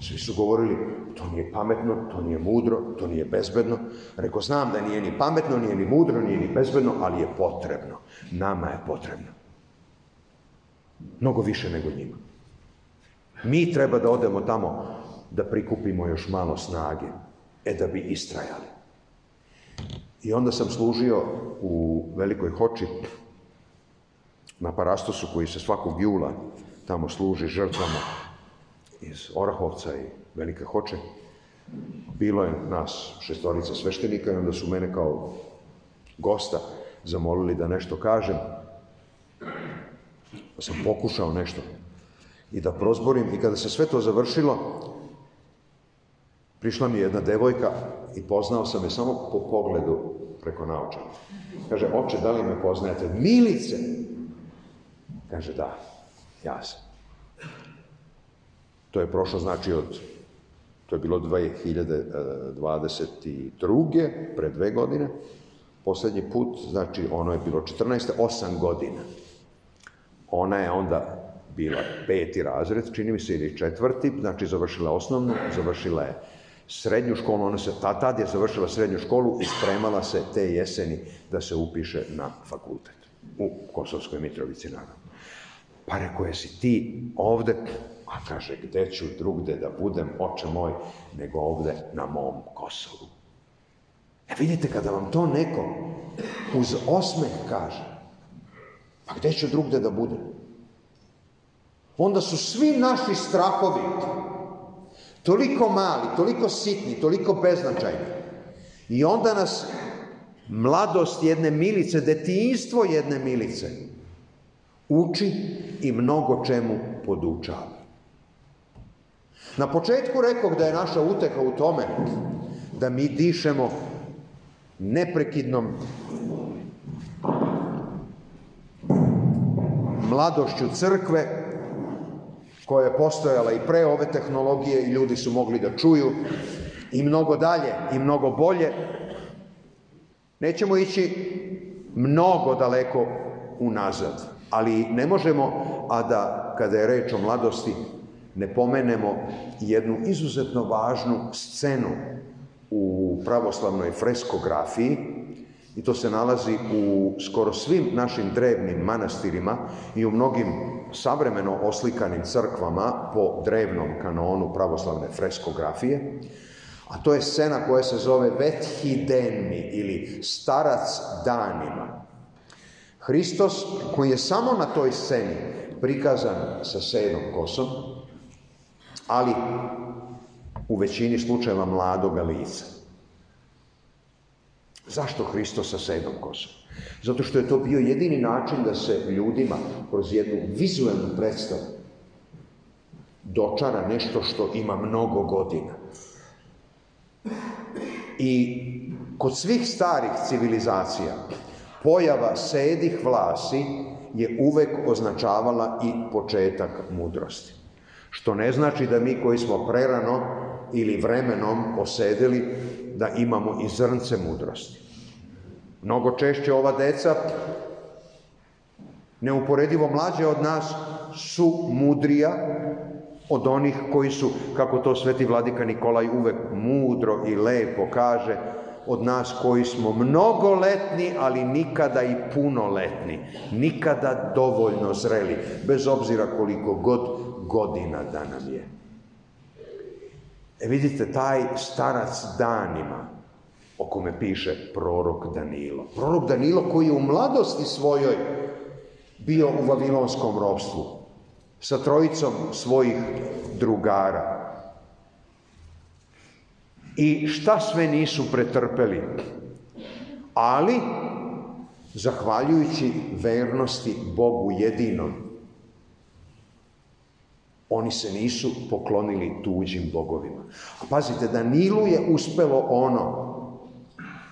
Speaker 4: svi su govorili, to nije pametno, to nije mudro, to nije bezbedno. Rekao, znam da nije ni pametno, nije ni mudro, nije ni bezbedno, ali je potrebno. Nama je potrebno. Mnogo više nego njima. Mi treba da odemo tamo da prikupimo još malo snage, e da bi istrajali. I onda sam služio u Velikoj Hoči na Parastosu koji se svakog jula tamo služi žrtvama iz Orahovca i Velike Hoče. Bilo je nas šestorica sveštenika i onda su mene kao gosta zamolili da nešto kažem. Pa sam pokušao nešto i da prozborim. I kada se sve to završilo, prišla mi jedna devojka i poznao sam je samo po pogledu preko naučana. Kaže, oče, da li me poznajete? Milice! Kaže, da, ja sam. To je prošlo, znači, od, to je bilo 2022. pre dve godine. Poslednji put, znači, ono je bilo 14. osam godina. Ona je onda bila peti razred, čini mi se, ili četvrti, znači završila osnovnu, završila je srednju školu, ona se ta, tad je završila srednju školu i spremala se te jeseni da se upiše na fakultet u Kosovskoj Mitrovici, naravno. Pa rekao, jesi ti ovde? A kaže, gde ću drugde da budem, oče moj, nego ovde na mom Kosovu. E vidite, kada vam to neko uz osmeh kaže, pa gde ću drugde da budem? Onda su svi naši strahovi toliko mali, toliko sitni, toliko beznačajni. I onda nas mladost jedne milice, detinjstvo jedne milice, uči i mnogo čemu podučava. Na početku rekao da je naša uteha u tome da mi dišemo neprekidnom mladošću crkve koja je postojala i pre ove tehnologije i ljudi su mogli da čuju i mnogo dalje i mnogo bolje. Nećemo ići mnogo daleko unazad. Ali ne možemo, a da kada je reč o mladosti, ne pomenemo jednu izuzetno važnu scenu u pravoslavnoj freskografiji i to se nalazi u skoro svim našim drevnim manastirima i u mnogim savremeno oslikanim crkvama po drevnom kanonu pravoslavne freskografije, a to je scena koja se zove Vethideni ili Starac danima. Hristos koji je samo na toj sceni prikazan sa sedom kosom, ali u većini slučajeva mladoga lica. Zašto Hristos sa sedom kosom? Zato što je to bio jedini način da se ljudima kroz jednu vizualnu predstavu dočara nešto što ima mnogo godina. I kod svih starih civilizacija Pojava sedih vlasi je uvek označavala i početak mudrosti. Što ne znači da mi koji smo prerano ili vremenom osedeli da imamo i zrnce mudrosti. Mnogo češće ova deca, neuporedivo mlađe od nas, su mudrija od onih koji su, kako to sveti vladika Nikolaj uvek mudro i lepo kaže, od nas koji smo mnogoletni, ali nikada i punoletni, nikada dovoljno zreli, bez obzira koliko god godina da nam je. E vidite, taj starac danima, o kome piše prorok Danilo. Prorok Danilo koji je u mladosti svojoj bio u vavilonskom robstvu sa trojicom svojih drugara i šta sve nisu pretrpeli. Ali, zahvaljujući vernosti Bogu jedinom, oni se nisu poklonili tuđim bogovima. A pazite, Danilu je uspelo ono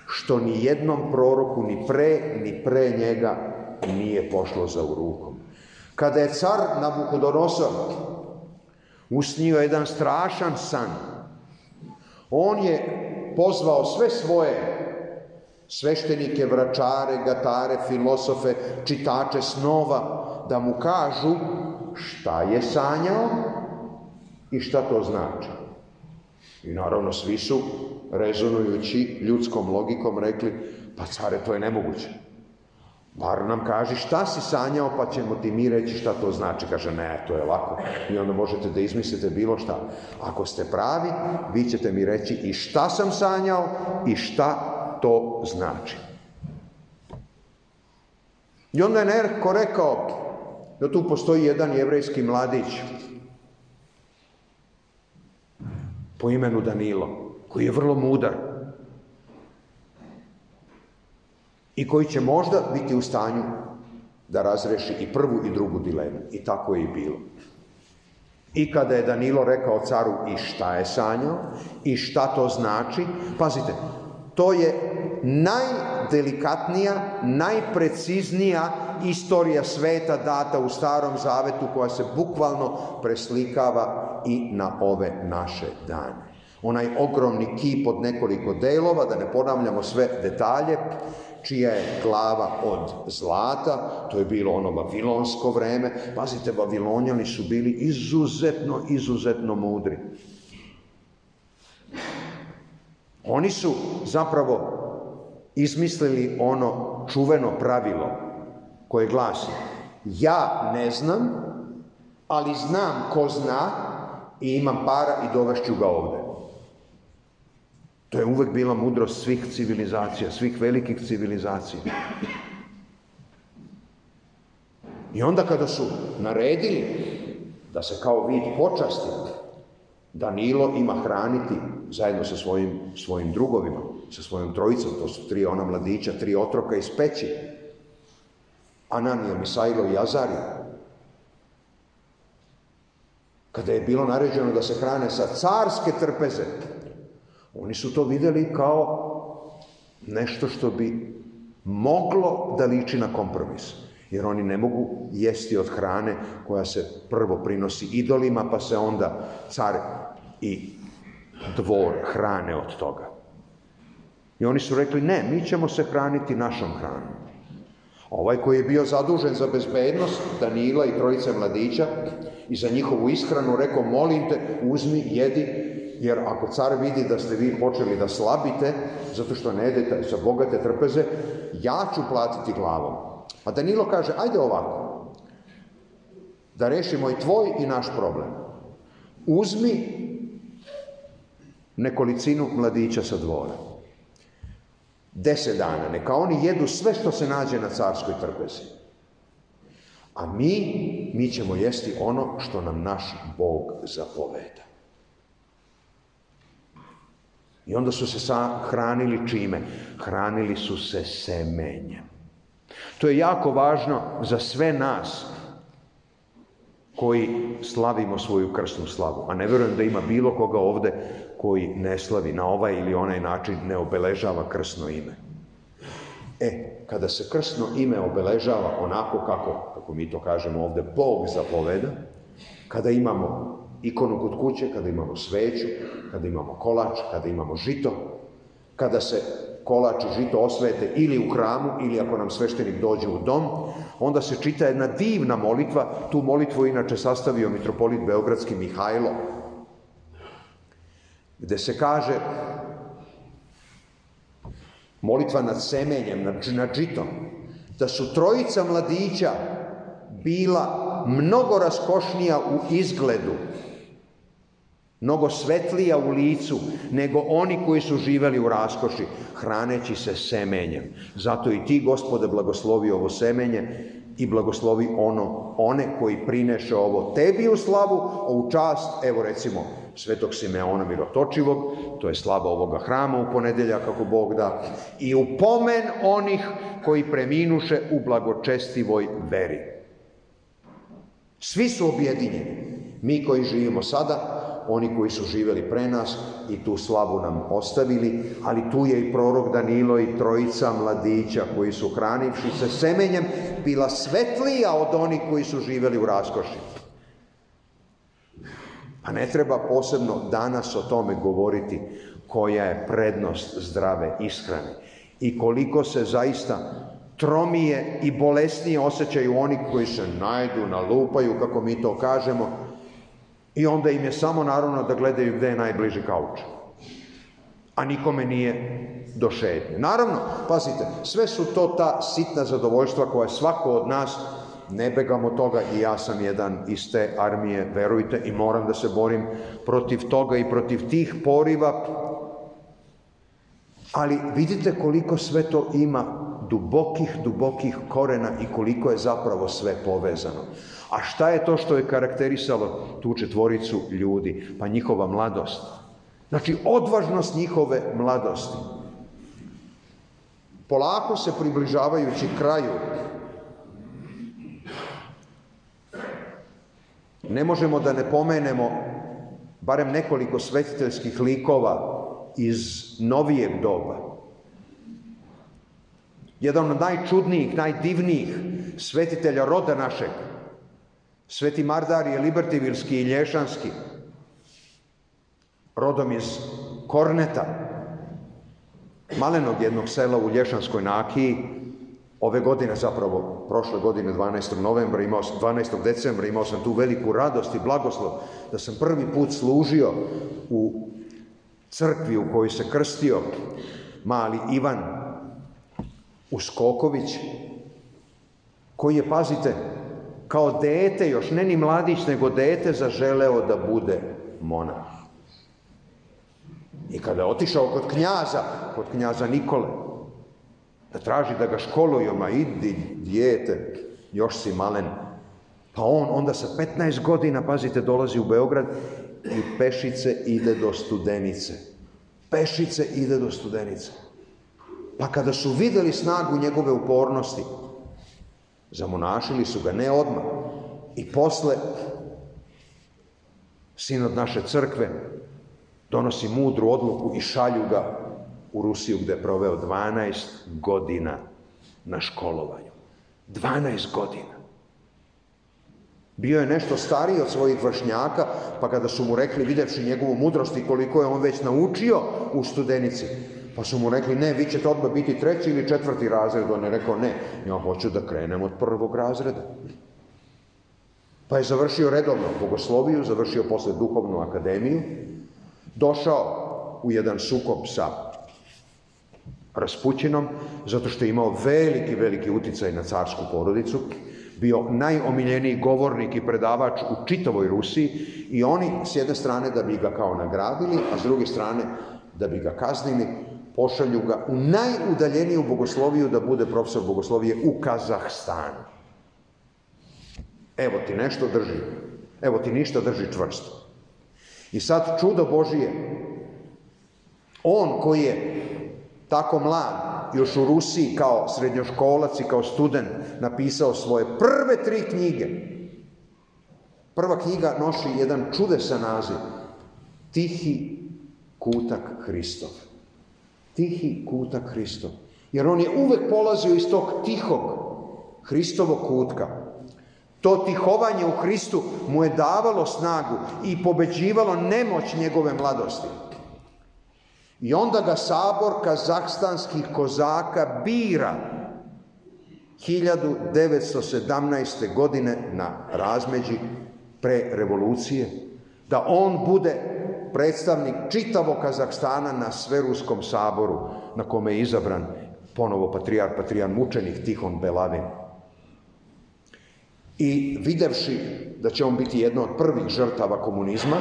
Speaker 4: što ni jednom proroku ni pre, ni pre njega nije pošlo za u rukom. Kada je car Nabukodonosor usnio jedan strašan san, On je pozvao sve svoje sveštenike, vračare, gatare, filosofe, čitače snova, da mu kažu šta je sanjao i šta to znači. I naravno svi su, rezonujući ljudskom logikom, rekli, pa care, to je nemoguće. Bar nam kaži šta si sanjao, pa ćemo ti mi reći šta to znači. Kaže, ne, to je lako. I onda možete da izmislite bilo šta. Ako ste pravi, vi ćete mi reći i šta sam sanjao i šta to znači. I onda je Nerko rekao da tu postoji jedan jevrejski mladić po imenu Danilo, koji je vrlo mudar, i koji će možda biti u stanju da razreši i prvu i drugu dilemu. I tako je i bilo. I kada je Danilo rekao caru i šta je sanjao i šta to znači, pazite, to je najdelikatnija, najpreciznija istorija sveta data u Starom Zavetu koja se bukvalno preslikava i na ove naše dane. Onaj ogromni kip od nekoliko delova, da ne ponavljamo sve detalje, čija je glava od zlata, to je bilo ono vavilonsko vreme. Pazite, vavilonjani su bili izuzetno, izuzetno mudri. Oni su zapravo izmislili ono čuveno pravilo koje glasi ja ne znam, ali znam ko zna i imam para i dovešću ga ovde. To je uvek bila mudrost svih civilizacija, svih velikih civilizacija. I onda kada su naredili da se kao vid počasti Danilo ima hraniti zajedno sa svojim, svojim drugovima, sa svojom trojicom, to su tri ona mladića, tri otroka iz peći, Ananija, Misajlo i Azarija. Kada je bilo naređeno da se hrane sa carske trpeze, Oni su to videli kao nešto što bi moglo da liči na kompromis. Jer oni ne mogu jesti od hrane koja se prvo prinosi idolima, pa se onda car i dvor hrane od toga. I oni su rekli, ne, mi ćemo se hraniti našom hranom. Ovaj koji je bio zadužen za bezbednost, Danila i trojice mladića, i za njihovu ishranu, rekao, molim te, uzmi, jedi jer ako car vidi da ste vi počeli da slabite, zato što ne jedete sa bogate trpeze, ja ću platiti glavom. A Danilo kaže, ajde ovako, da rešimo i tvoj i naš problem. Uzmi nekolicinu mladića sa dvora. Deset dana, neka oni jedu sve što se nađe na carskoj trpezi. A mi, mi ćemo jesti ono što nam naš Bog zapoveda. I onda su se sa, hranili čime? Hranili su se semenjem. To je jako važno za sve nas koji slavimo svoju krsnu slavu. A ne verujem da ima bilo koga ovde koji ne slavi na ovaj ili onaj način, ne obeležava krsno ime. E, kada se krsno ime obeležava onako kako, kako mi to kažemo ovde, Bog zapoveda, kada imamo ikonu kod kuće, kada imamo sveću, kada imamo kolač, kada imamo žito, kada se kolač i žito osvete ili u hramu ili ako nam sveštenik dođe u dom, onda se čita jedna divna molitva, tu molitvu inače sastavio mitropolit Beogradski Mihajlo, gde se kaže molitva nad semenjem, nad, nad žitom, da su trojica mladića bila mnogo raskošnija u izgledu mnogo svetlija u licu nego oni koji su živeli u raskoši, hraneći se semenjem. Zato i ti, gospode, blagoslovi ovo semenje i blagoslovi ono, one koji prineše ovo tebi u slavu, a u čast, evo recimo, svetog Simeona Mirotočivog, to je slava ovoga hrama u ponedelja, kako Bog da, i u pomen onih koji preminuše u blagočestivoj veri. Svi su objedinjeni. Mi koji živimo sada, oni koji su živeli pre nas i tu slavu nam ostavili, ali tu je i prorok Danilo i trojica mladića koji su hranivši se semenjem bila svetlija od onih koji su živeli u raskoši. Pa ne treba posebno danas o tome govoriti koja je prednost zdrave ishrane i koliko se zaista tromije i bolesnije osjećaju oni koji se najdu, nalupaju, kako mi to kažemo, I onda im je samo naravno da gledaju gde je najbliži kauč. A nikome nije do šetnje. Naravno, pazite, sve su to ta sitna zadovoljstva koja svako od nas ne begamo toga i ja sam jedan iz te armije, verujte, i moram da se borim protiv toga i protiv tih poriva. Ali vidite koliko sve to ima dubokih, dubokih korena i koliko je zapravo sve povezano. A šta je to što je karakterisalo tu četvoricu ljudi? Pa njihova mladost. Znači, odvažnost njihove mladosti. Polako se približavajući kraju, ne možemo da ne pomenemo barem nekoliko svetiteljskih likova iz novijeg doba. Jedan od najčudnijih, najdivnijih svetitelja roda našeg, Sveti Mardar je libertivilski i lješanski, rodom iz Korneta, malenog jednog sela u Lješanskoj Nakiji, ove godine zapravo, prošle godine 12. novembra, imao, 12. decembra imao sam tu veliku radost i blagoslov da sam prvi put služio u crkvi u kojoj se krstio mali Ivan Uskoković, koji je, pazite, kao dete, još ne ni mladić, nego dete zaželeo da bude monah. I kada je otišao kod knjaza, kod knjaza Nikole, da traži da ga školuju, ma idi dijete, još si malen. Pa on onda sa 15 godina, pazite, dolazi u Beograd i pešice ide do studenice. Pešice ide do studenice. Pa kada su videli snagu njegove upornosti, Zamonašili su ga, ne odmah. I posle, sinod naše crkve donosi mudru odluku i šalju ga u Rusiju gde je proveo 12 godina na školovanju. 12 godina. Bio je nešto stariji od svojih vršnjaka, pa kada su mu rekli, videvši njegovu mudrost i koliko je on već naučio u studenici, Pa su mu rekli, ne, vi ćete odmah biti treći ili četvrti razred. On je rekao, ne, ja hoću da krenem od prvog razreda. Pa je završio redovno bogosloviju, završio posle duhovnu akademiju, došao u jedan sukob sa Raspućinom, zato što je imao veliki, veliki uticaj na carsku porodicu, bio najomiljeniji govornik i predavač u čitavoj Rusiji i oni s jedne strane da bi ga kao nagradili, a s druge strane da bi ga kaznili, pošalju ga u najudaljeniju bogosloviju da bude profesor bogoslovije u Kazahstanu. Evo ti nešto drži, evo ti ništa drži čvrsto. I sad čudo Božije, on koji je tako mlad, još u Rusiji kao srednjoškolac i kao student napisao svoje prve tri knjige. Prva knjiga nosi jedan čudesan naziv, Tihi kutak Hristov tihi kutak Hristov. Jer on je uvek polazio iz tog tihog Hristovog kutka. To tihovanje u Hristu mu je davalo snagu i pobeđivalo nemoć njegove mladosti. I onda ga sabor kazahstanskih kozaka bira 1917. godine na razmeđi pre revolucije, da on bude predstavnik čitavog Kazahstana na Sveruskom saboru na kome je izabran ponovo patrijar, patrijan mučenik Tihon Belavin. I videvši da će on biti jedna od prvih žrtava komunizma,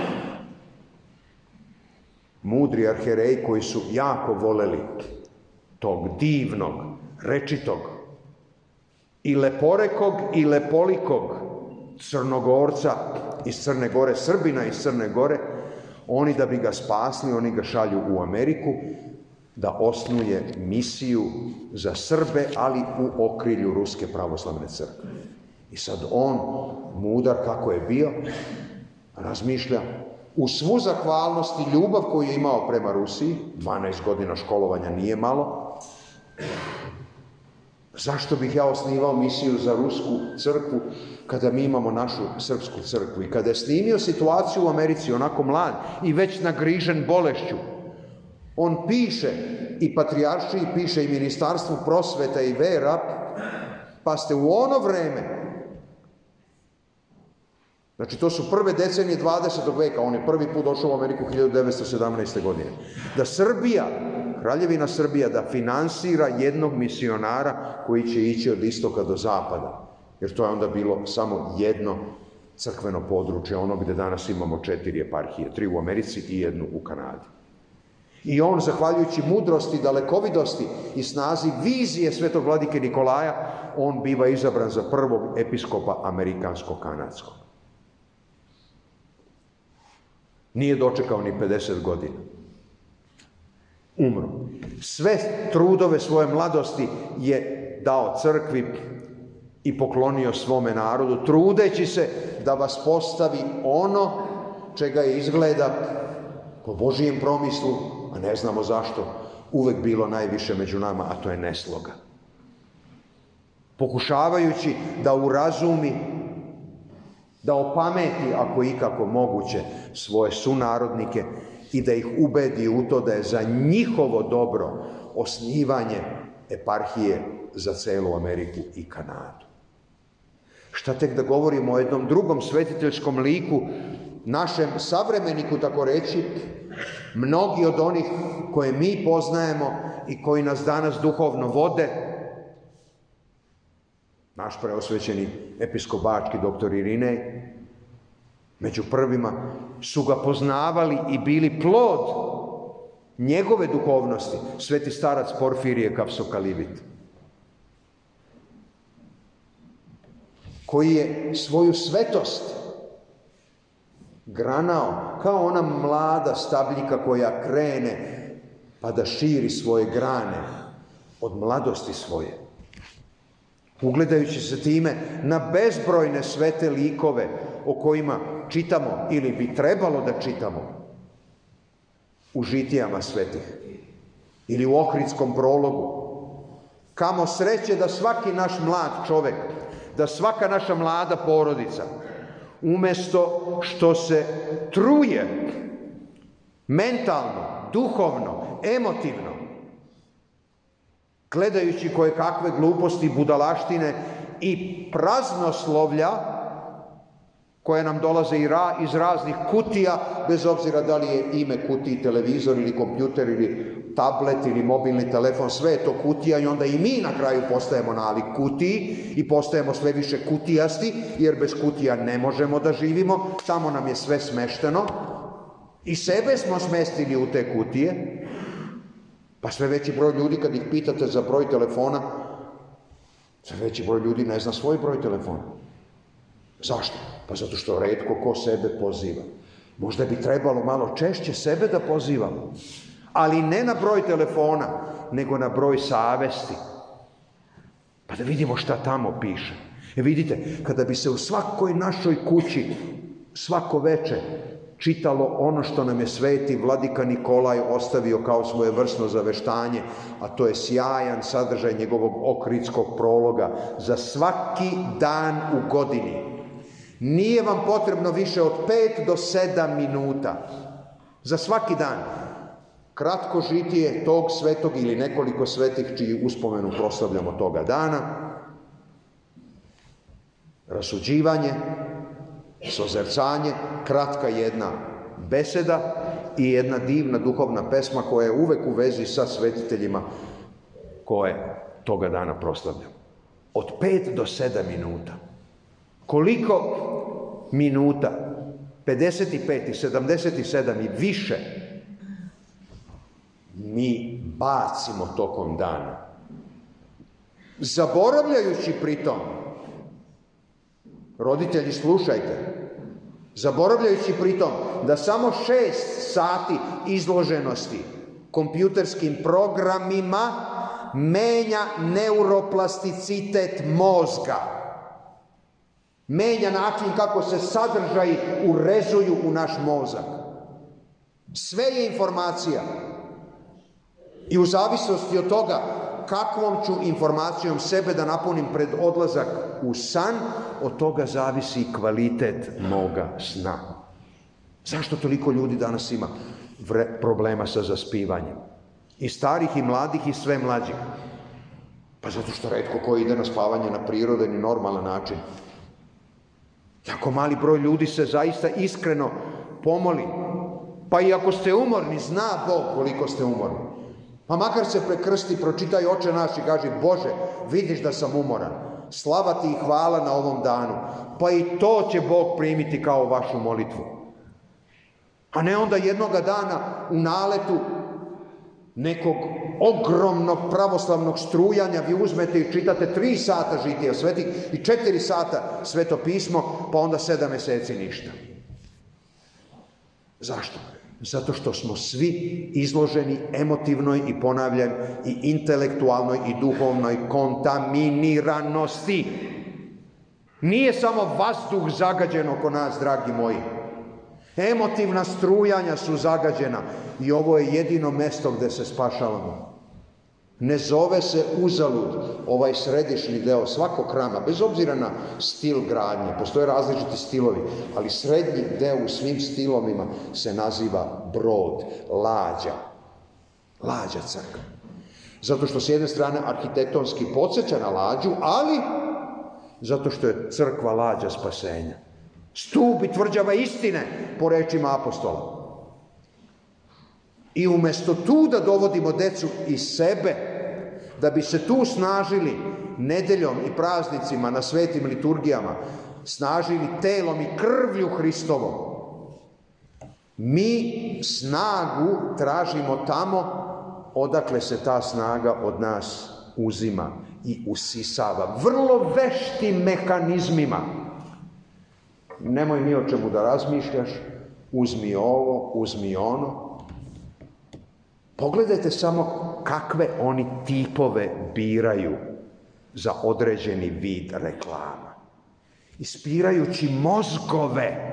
Speaker 4: mudri arhereji koji su jako voleli tog divnog, rečitog i leporekog i lepolikog crnogorca iz Crne Gore, Srbina iz Crne Gore, Oni da bi ga spasli, oni ga šalju u Ameriku da osnuje misiju za Srbe, ali u okrilju Ruske pravoslavne crkve. I sad on, mudar kako je bio, razmišlja u svu zahvalnost i ljubav koju je imao prema Rusiji, 12 godina školovanja nije malo, Zašto bih ja osnivao misiju za rusku crkvu kada mi imamo našu srpsku crkvu? I kada je snimio situaciju u Americi, onako mlad i već nagrižen bolešću, on piše i patrijarši, i piše i ministarstvu prosveta i vera, pa ste u ono vreme, znači to su prve decenije 20. veka, on je prvi put došao u Ameriku 1917. godine, da Srbija Kraljevina Srbija da finansira jednog misionara koji će ići od istoka do zapada. Jer to je onda bilo samo jedno crkveno područje, ono gde danas imamo četiri eparhije, tri u Americi i jednu u Kanadi. I on, zahvaljujući mudrosti, dalekovidosti i snazi vizije svetog vladike Nikolaja, on biva izabran za prvog episkopa amerikansko-kanadskog. Nije dočekao ni 50 godina umro. Sve trudove svoje mladosti je dao crkvi i poklonio svome narodu, trudeći se da vas postavi ono čega je izgleda po Božijem promislu, a ne znamo zašto, uvek bilo najviše među nama, a to je nesloga. Pokušavajući da urazumi, da opameti, ako ikako moguće, svoje sunarodnike, i da ih ubedi u to da je za njihovo dobro osnivanje eparhije za celu Ameriku i Kanadu. Šta tek da govorimo o jednom drugom svetiteljskom liku, našem savremeniku, tako reći, mnogi od onih koje mi poznajemo i koji nas danas duhovno vode, naš preosvećeni episkopački doktor Irinej, među prvima, su ga poznavali i bili plod njegove duhovnosti. Sveti starac Porfirije Kapsokalivit. Koji je svoju svetost granao, kao ona mlada stabljika koja krene pa da širi svoje grane od mladosti svoje. Ugledajući se time na bezbrojne svete likove o kojima čitamo ili bi trebalo da čitamo u žitijama svetih ili u Ohridskom prologu. Kamo sreće da svaki naš mlad čovek, da svaka naša mlada porodica, umesto što se truje mentalno, duhovno, emotivno, gledajući koje kakve gluposti, budalaštine i praznoslovlja, koje nam dolaze iz raznih kutija, bez obzira da li je ime kutiji televizor ili kompjuter ili tablet ili mobilni telefon, sve je to kutija i onda i mi na kraju postajemo nalik kutiji i postajemo sve više kutijasti, jer bez kutija ne možemo da živimo, samo nam je sve smešteno i sebe smo smestili u te kutije, pa sve veći broj ljudi kad ih pitate za broj telefona, sve veći broj ljudi ne zna svoj broj telefona. Zašto? Pa zato što redko ko sebe poziva. Možda bi trebalo malo češće sebe da pozivamo, ali ne na broj telefona, nego na broj savesti. Pa da vidimo šta tamo piše. E vidite, kada bi se u svakoj našoj kući svako veče čitalo ono što nam je sveti vladika Nikolaj ostavio kao svoje vrsno zaveštanje, a to je sjajan sadržaj njegovog okritskog prologa za svaki dan u godini. Nije vam potrebno više od 5 do 7 minuta za svaki dan. Kratko žitije tog svetog ili nekoliko svetih čiji uspomenu proslavljamo toga dana. Rasuđivanje, sozercanje, kratka jedna beseda i jedna divna duhovna pesma koja je uvek u vezi sa svetiteljima koje toga dana proslavljamo. Od 5 do 7 minuta. Koliko minuta, 55 i 77 i više, mi bacimo tokom dana. Zaboravljajući pritom, roditelji slušajte, zaboravljajući pritom da samo 6 sati izloženosti kompjuterskim programima menja neuropasticitet mozga. Menja način kako se sadržaji urezuju u naš mozak. Sve je informacija. I u zavisnosti od toga kakvom ću informacijom sebe da napunim pred odlazak u san, od toga zavisi kvalitet moga sna. Zašto toliko ljudi danas ima vre, problema sa zaspivanjem? I starih, i mladih, i sve mlađih. Pa zato što redko ko ide na spavanje na prirodan i normalan način. Jako mali broj ljudi se zaista iskreno pomoli. Pa i ako ste umorni, zna Bog koliko ste umorni. Pa makar se prekrsti, pročitaj oče naš i kaže Bože, vidiš da sam umoran. Slava ti i hvala na ovom danu. Pa i to će Bog primiti kao vašu molitvu. A ne onda jednoga dana u naletu nekog ogromnog pravoslavnog strujanja vi uzmete i čitate tri sata žitija svetih i četiri sata sveto pismo, pa onda sedam meseci ništa. Zašto? Zato što smo svi izloženi emotivnoj i ponavljam i intelektualnoj i duhovnoj kontaminiranosti. Nije samo vazduh zagađen oko nas, dragi moji. Emotivna strujanja su zagađena i ovo je jedino mesto gde se spašavamo. Ne zove se uzalud ovaj središnji deo svakog hrama, bez obzira na stil gradnje, postoje različiti stilovi, ali srednji deo u svim stilovima se naziva brod, lađa, lađa crkva. Zato što s jedne strane arhitektonski podsjeća na lađu, ali zato što je crkva lađa spasenja. Stup i tvrđava istine, po rečima apostola. I umesto tu da dovodimo decu i sebe, da bi se tu snažili nedeljom i praznicima na svetim liturgijama, snažili telom i krvlju Hristovom, mi snagu tražimo tamo odakle se ta snaga od nas uzima i usisava. Vrlo veštim mehanizmima. Nemoj ni o čemu da razmišljaš, uzmi ovo, uzmi ono, Pogledajte samo kakve oni tipove biraju za određeni vid reklama. Ispirajući mozgove.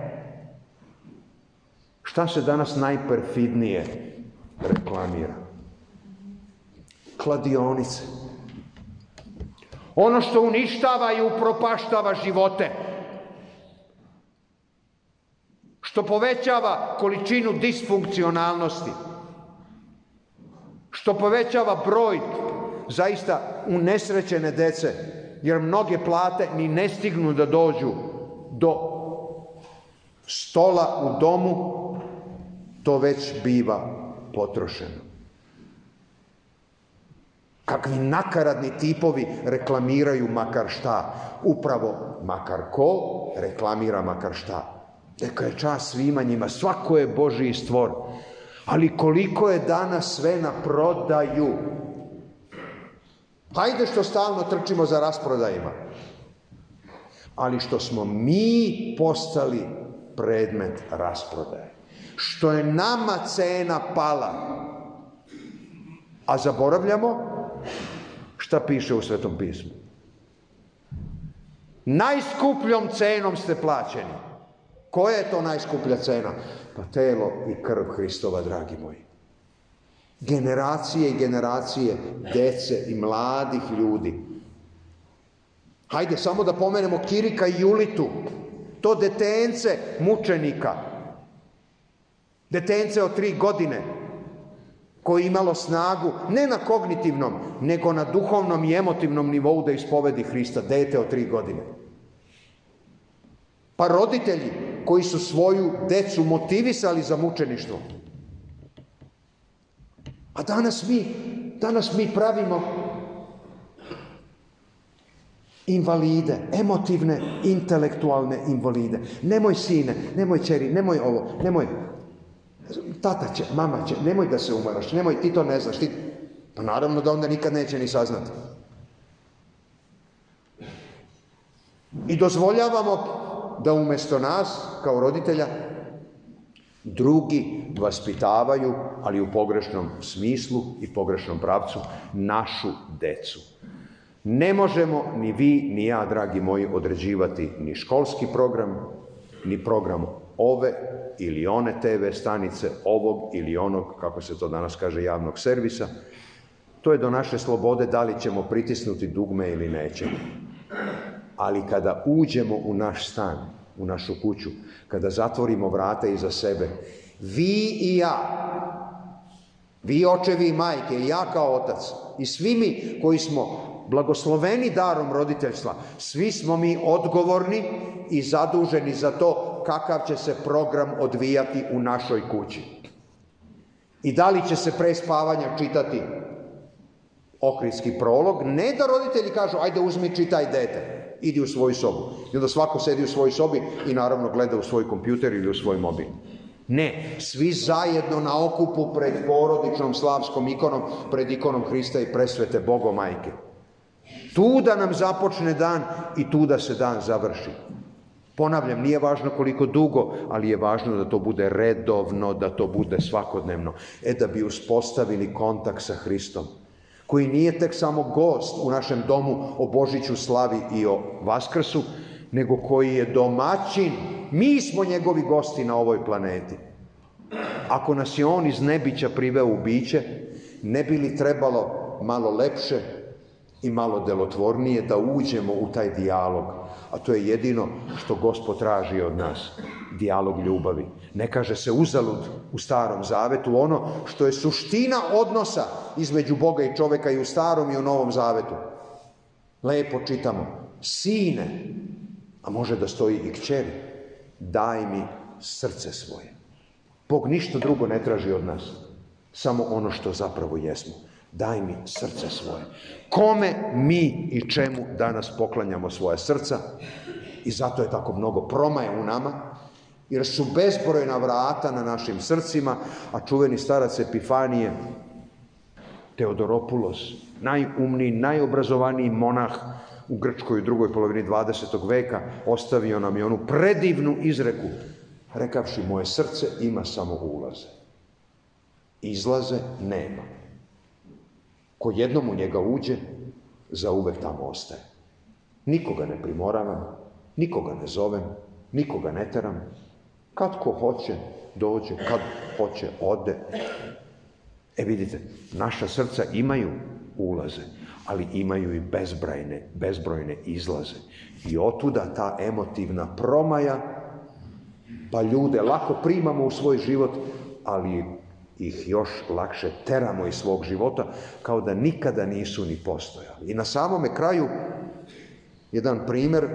Speaker 4: Šta se danas najperfidnije reklamira? Kladionice. Ono što uništava i upropaštava živote. Što povećava količinu disfunkcionalnosti što povećava broj zaista unesrećene dece, jer mnoge plate ni ne stignu da dođu do stola u domu, to već biva potrošeno. Kakvi nakaradni tipovi reklamiraju makar šta. Upravo makar ko reklamira makar šta. Neka je čas svima njima, svako je Božiji stvor. Ali koliko je danas sve na prodaju? Hajde što stalno trčimo za rasprodajima. Ali što smo mi postali predmet rasprodaje. Što je nama cena pala. A zaboravljamo šta piše u Svetom pismu. Najskupljom cenom ste plaćeni. Koja je to najskuplja cena? Pa telo i krv Hristova, dragi moji. Generacije i generacije dece i mladih ljudi. Hajde, samo da pomenemo Kirika i Julitu. To detence mučenika. Detence od tri godine koji imalo snagu ne na kognitivnom, nego na duhovnom i emotivnom nivou da ispovedi Hrista, dete od tri godine. Pa roditelji, koji su svoju decu motivisali za mučeništvo. A danas mi, danas mi pravimo invalide, emotivne, intelektualne invalide. Nemoj sine, nemoj čeri, nemoj ovo, nemoj tata će, mama će, nemoj da se umaraš, nemoj, ti to ne znaš, ti... Pa naravno da onda nikad neće ni saznati. I dozvoljavamo da umesto nas, kao roditelja, drugi vaspitavaju, ali u pogrešnom smislu i pogrešnom pravcu, našu decu. Ne možemo ni vi, ni ja, dragi moji, određivati ni školski program, ni program ove ili one TV stanice, ovog ili onog, kako se to danas kaže, javnog servisa. To je do naše slobode da li ćemo pritisnuti dugme ili nećemo ali kada uđemo u naš stan, u našu kuću, kada zatvorimo vrata iza sebe, vi i ja, vi očevi i majke, i ja kao otac, i svi mi koji smo blagosloveni darom roditeljstva, svi smo mi odgovorni i zaduženi za to kakav će se program odvijati u našoj kući. I da li će se pre spavanja čitati okrinski prolog, ne da roditelji kažu ajde uzmi čitaj dete, idi u svoju sobu. I onda svako sedi u svojoj sobi i naravno gleda u svoj kompjuter ili u svoj mobil. Ne, svi zajedno na okupu pred porodičnom slavskom ikonom, pred ikonom Hrista i presvete Bogo majke. Tu da nam započne dan i tu da se dan završi. Ponavljam, nije važno koliko dugo, ali je važno da to bude redovno, da to bude svakodnevno. E da bi uspostavili kontakt sa Hristom koji nije tek samo gost u našem domu o Božiću slavi i o Vaskrsu, nego koji je domaćin. Mi smo njegovi gosti na ovoj planeti. Ako nas je on iz nebića priveo u biće, ne bi li trebalo malo lepše i malo delotvornije da uđemo u taj dijalog a to je jedino što Gospod traži od nas, dijalog ljubavi. Ne kaže se uzalud u starom zavetu ono što je suština odnosa između Boga i čoveka i u starom i u novom zavetu. Lepo čitamo, sine, a može da stoji i kćeri, daj mi srce svoje. Bog ništa drugo ne traži od nas, samo ono što zapravo jesmo daj mi srce svoje. Kome mi i čemu danas poklanjamo svoje srca? I zato je tako mnogo promaje u nama, jer su bezbrojna vrata na našim srcima, a čuveni starac Epifanije, Teodoropulos, najumniji, najobrazovaniji monah u Grčkoj u drugoj polovini 20. veka, ostavio nam je onu predivnu izreku, rekavši moje srce ima samo ulaze, izlaze nema. Ko jednom u njega uđe, za uvek tamo ostaje. Nikoga ne primoravam, nikoga ne zovem, nikoga ne teram. Kad ko hoće, dođe, kad hoće, ode. E vidite, naša srca imaju ulaze, ali imaju i bezbrojne, bezbrojne izlaze. I otuda ta emotivna promaja, pa ljude lako primamo u svoj život, ali ih još lakše teramo iz svog života, kao da nikada nisu ni postojali. I na samome kraju, jedan primer,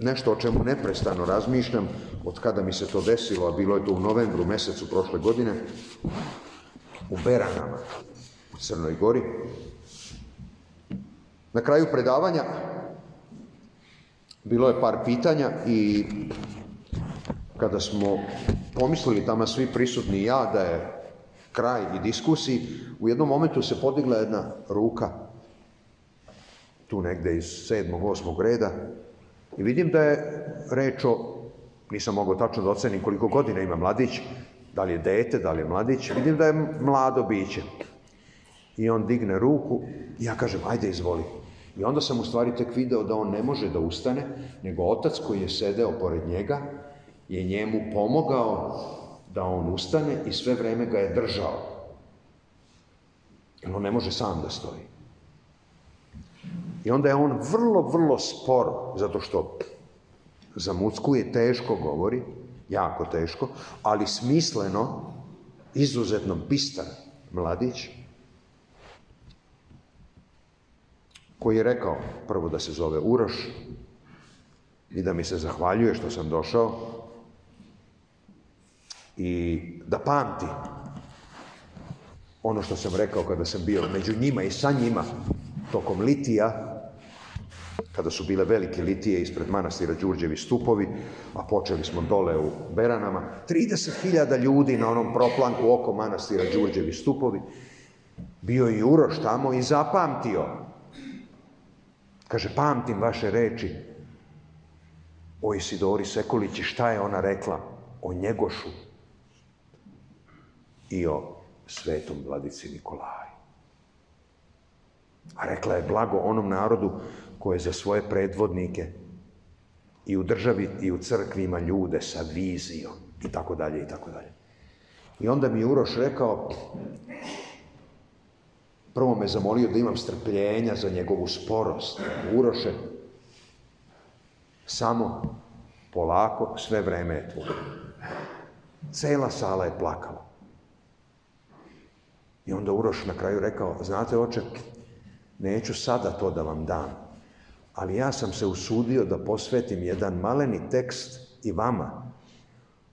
Speaker 4: nešto o čemu neprestano razmišljam, od kada mi se to desilo, a bilo je to u novembru mesecu prošle godine, u Beranama, u Crnoj Gori. Na kraju predavanja bilo je par pitanja i kada smo pomislili tamo svi prisutni ja da je kraj i diskusiji, u jednom momentu se podigla jedna ruka, tu negde iz sedmog, osmog reda, i vidim da je reč o, nisam mogao tačno da ocenim koliko godina ima mladić, da li je dete, da li je mladić, vidim da je mlado biće. I on digne ruku, i ja kažem, ajde izvoli. I onda sam u stvari tek video da on ne može da ustane, nego otac koji je sedeo pored njega je njemu pomogao da on ustane i sve vreme ga je držao. Jer on ne može sam da stoji. I onda je on vrlo, vrlo sporo, zato što za zamuckuje, teško govori, jako teško, ali smisleno, izuzetno bistar mladić, koji je rekao prvo da se zove Uroš i da mi se zahvaljuje što sam došao, i da pamti ono što sam rekao kada sam bio među njima i sa njima tokom litija, kada su bile velike litije ispred manastira Đurđevi stupovi, a počeli smo dole u Beranama, 30.000 ljudi na onom proplanku oko manastira Đurđevi stupovi, bio i Uroš tamo i zapamtio. Kaže, pamtim vaše reči o Isidori Sekulići, šta je ona rekla o Njegošu, i o svetom vladici Nikolaju. A rekla je blago onom narodu koje za svoje predvodnike i u državi i u crkvi ima ljude sa vizijom i tako dalje i tako dalje. I onda mi je Uroš rekao, prvo me zamolio da imam strpljenja za njegovu sporost. Uroše, samo polako, sve vreme je tvoje. Cela sala je plakala. I onda Uroš na kraju rekao, znate oče, neću sada to da vam dam, ali ja sam se usudio da posvetim jedan maleni tekst i vama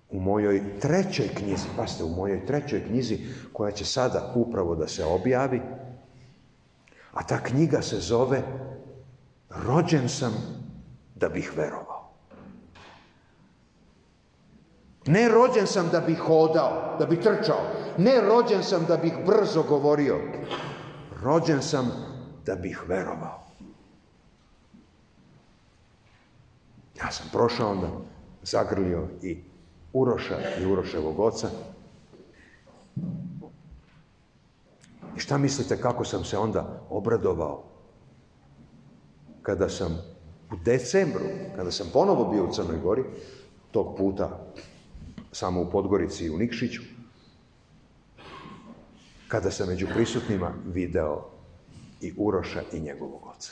Speaker 4: u mojoj trećoj knjizi, pa ste u mojoj trećoj knjizi koja će sada upravo da se objavi, a ta knjiga se zove Rođen sam da bih verovao. Ne rođen sam da bih hodao, da bih trčao. Ne rođen sam da bih brzo govorio. Rođen sam da bih verovao. Ja sam prošao onda, zagrlio i Uroša i Uroševog oca. I šta mislite kako sam se onda obradovao? Kada sam u decembru, kada sam ponovo bio u Crnoj Gori, tog puta samo u Podgorici i u Nikšiću, kada sam među prisutnima video i Uroša i njegovog oca.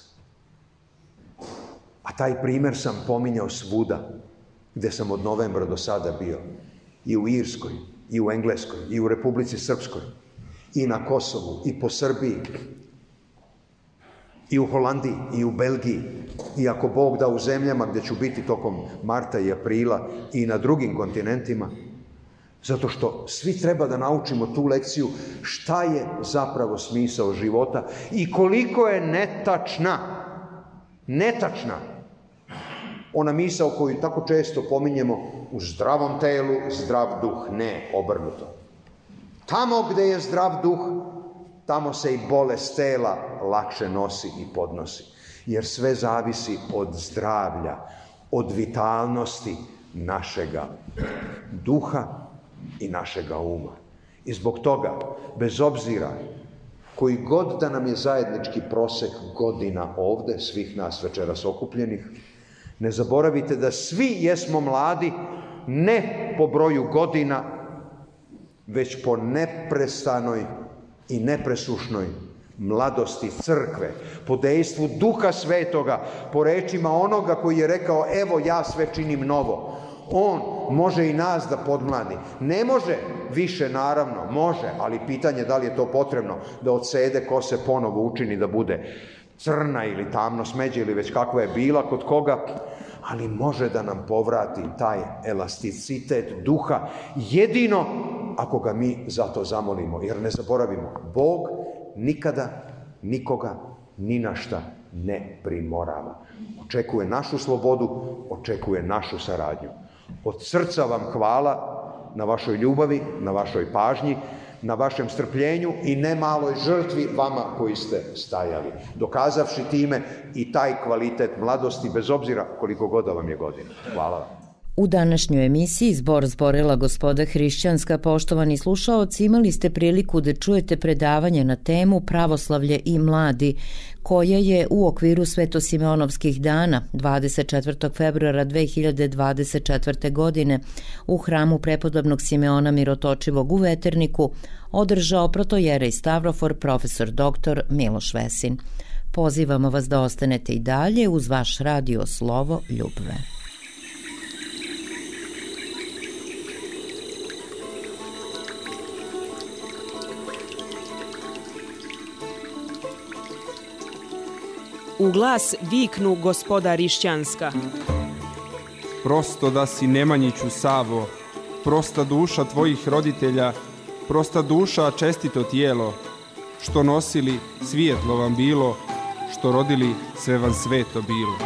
Speaker 4: A taj primer sam pominjao svuda, gde sam od novembra do sada bio. I u Irskoj, i u Engleskoj, i u Republici Srpskoj, i na Kosovu, i po Srbiji, i u Holandiji i u Belgiji i ako Bog da u zemljama gdje ću biti tokom marta i aprila i na drugim kontinentima, zato što svi treba da naučimo tu lekciju šta je zapravo smisao života i koliko je netačna, netačna ona misao koju tako često pominjemo u zdravom telu, zdrav duh, ne obrnuto. Tamo gdje je zdrav duh, Tamo se i bolest tela lakše nosi i podnosi. Jer sve zavisi od zdravlja, od vitalnosti našega duha i našega uma. I zbog toga, bez obzira koji god da nam je zajednički prosek godina ovde, svih nas večeras okupljenih, ne zaboravite da svi jesmo mladi, ne po broju godina, već po neprestanoj i nepresušnoj mladosti crkve, po dejstvu duha svetoga, po rečima onoga koji je rekao evo ja sve činim novo. On može i nas da podmladi. Ne može više, naravno, može, ali pitanje da li je to potrebno da odsede sede kose ponovo učini da bude crna ili tamno smeđa ili već kakva je bila, kod koga ali može da nam povrati taj elasticitet duha jedino ako ga mi zato zamolimo. Jer ne zaboravimo, Bog nikada nikoga ni na šta ne primorava. Očekuje našu slobodu, očekuje našu saradnju. Od srca vam hvala na vašoj ljubavi, na vašoj pažnji na vašem strpljenju i nemaloj žrtvi vama koji ste stajali, dokazavši time i taj kvalitet mladosti, bez obzira koliko god vam je godina. Hvala vam.
Speaker 5: U današnjoj emisiji Zbor zborila gospoda Hrišćanska, poštovani slušaoci, imali ste priliku da čujete predavanje na temu Pravoslavlje i mladi, koje je u okviru Svetosimeonovskih dana 24. februara 2024. godine u hramu prepodobnog Simeona Mirotočivog u Veterniku održao protojerej Stavrofor profesor dr. Miloš Vesin. Pozivamo vas da ostanete i dalje uz vaš radio Slovo Ljubve. U glas viknu gospoda Rišćanska.
Speaker 6: Prosto da si Nemanjiću Savo, prosta duša tvojih roditelja, prosta duša čestito tijelo, što nosili svijetlo vam bilo, što rodili sve vam sveto bilo.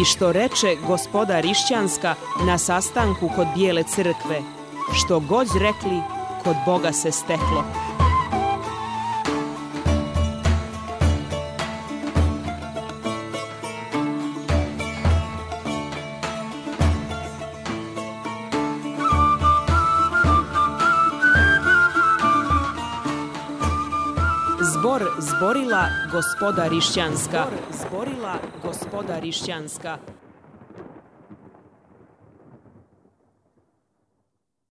Speaker 5: I što reče gospoda Rišćanska na sastanku kod Bijele crkve, što god rekli, kod Boga se steklo. Zbor zborila gospoda Rišćanska. Zbor zborila gospoda Rišćanska.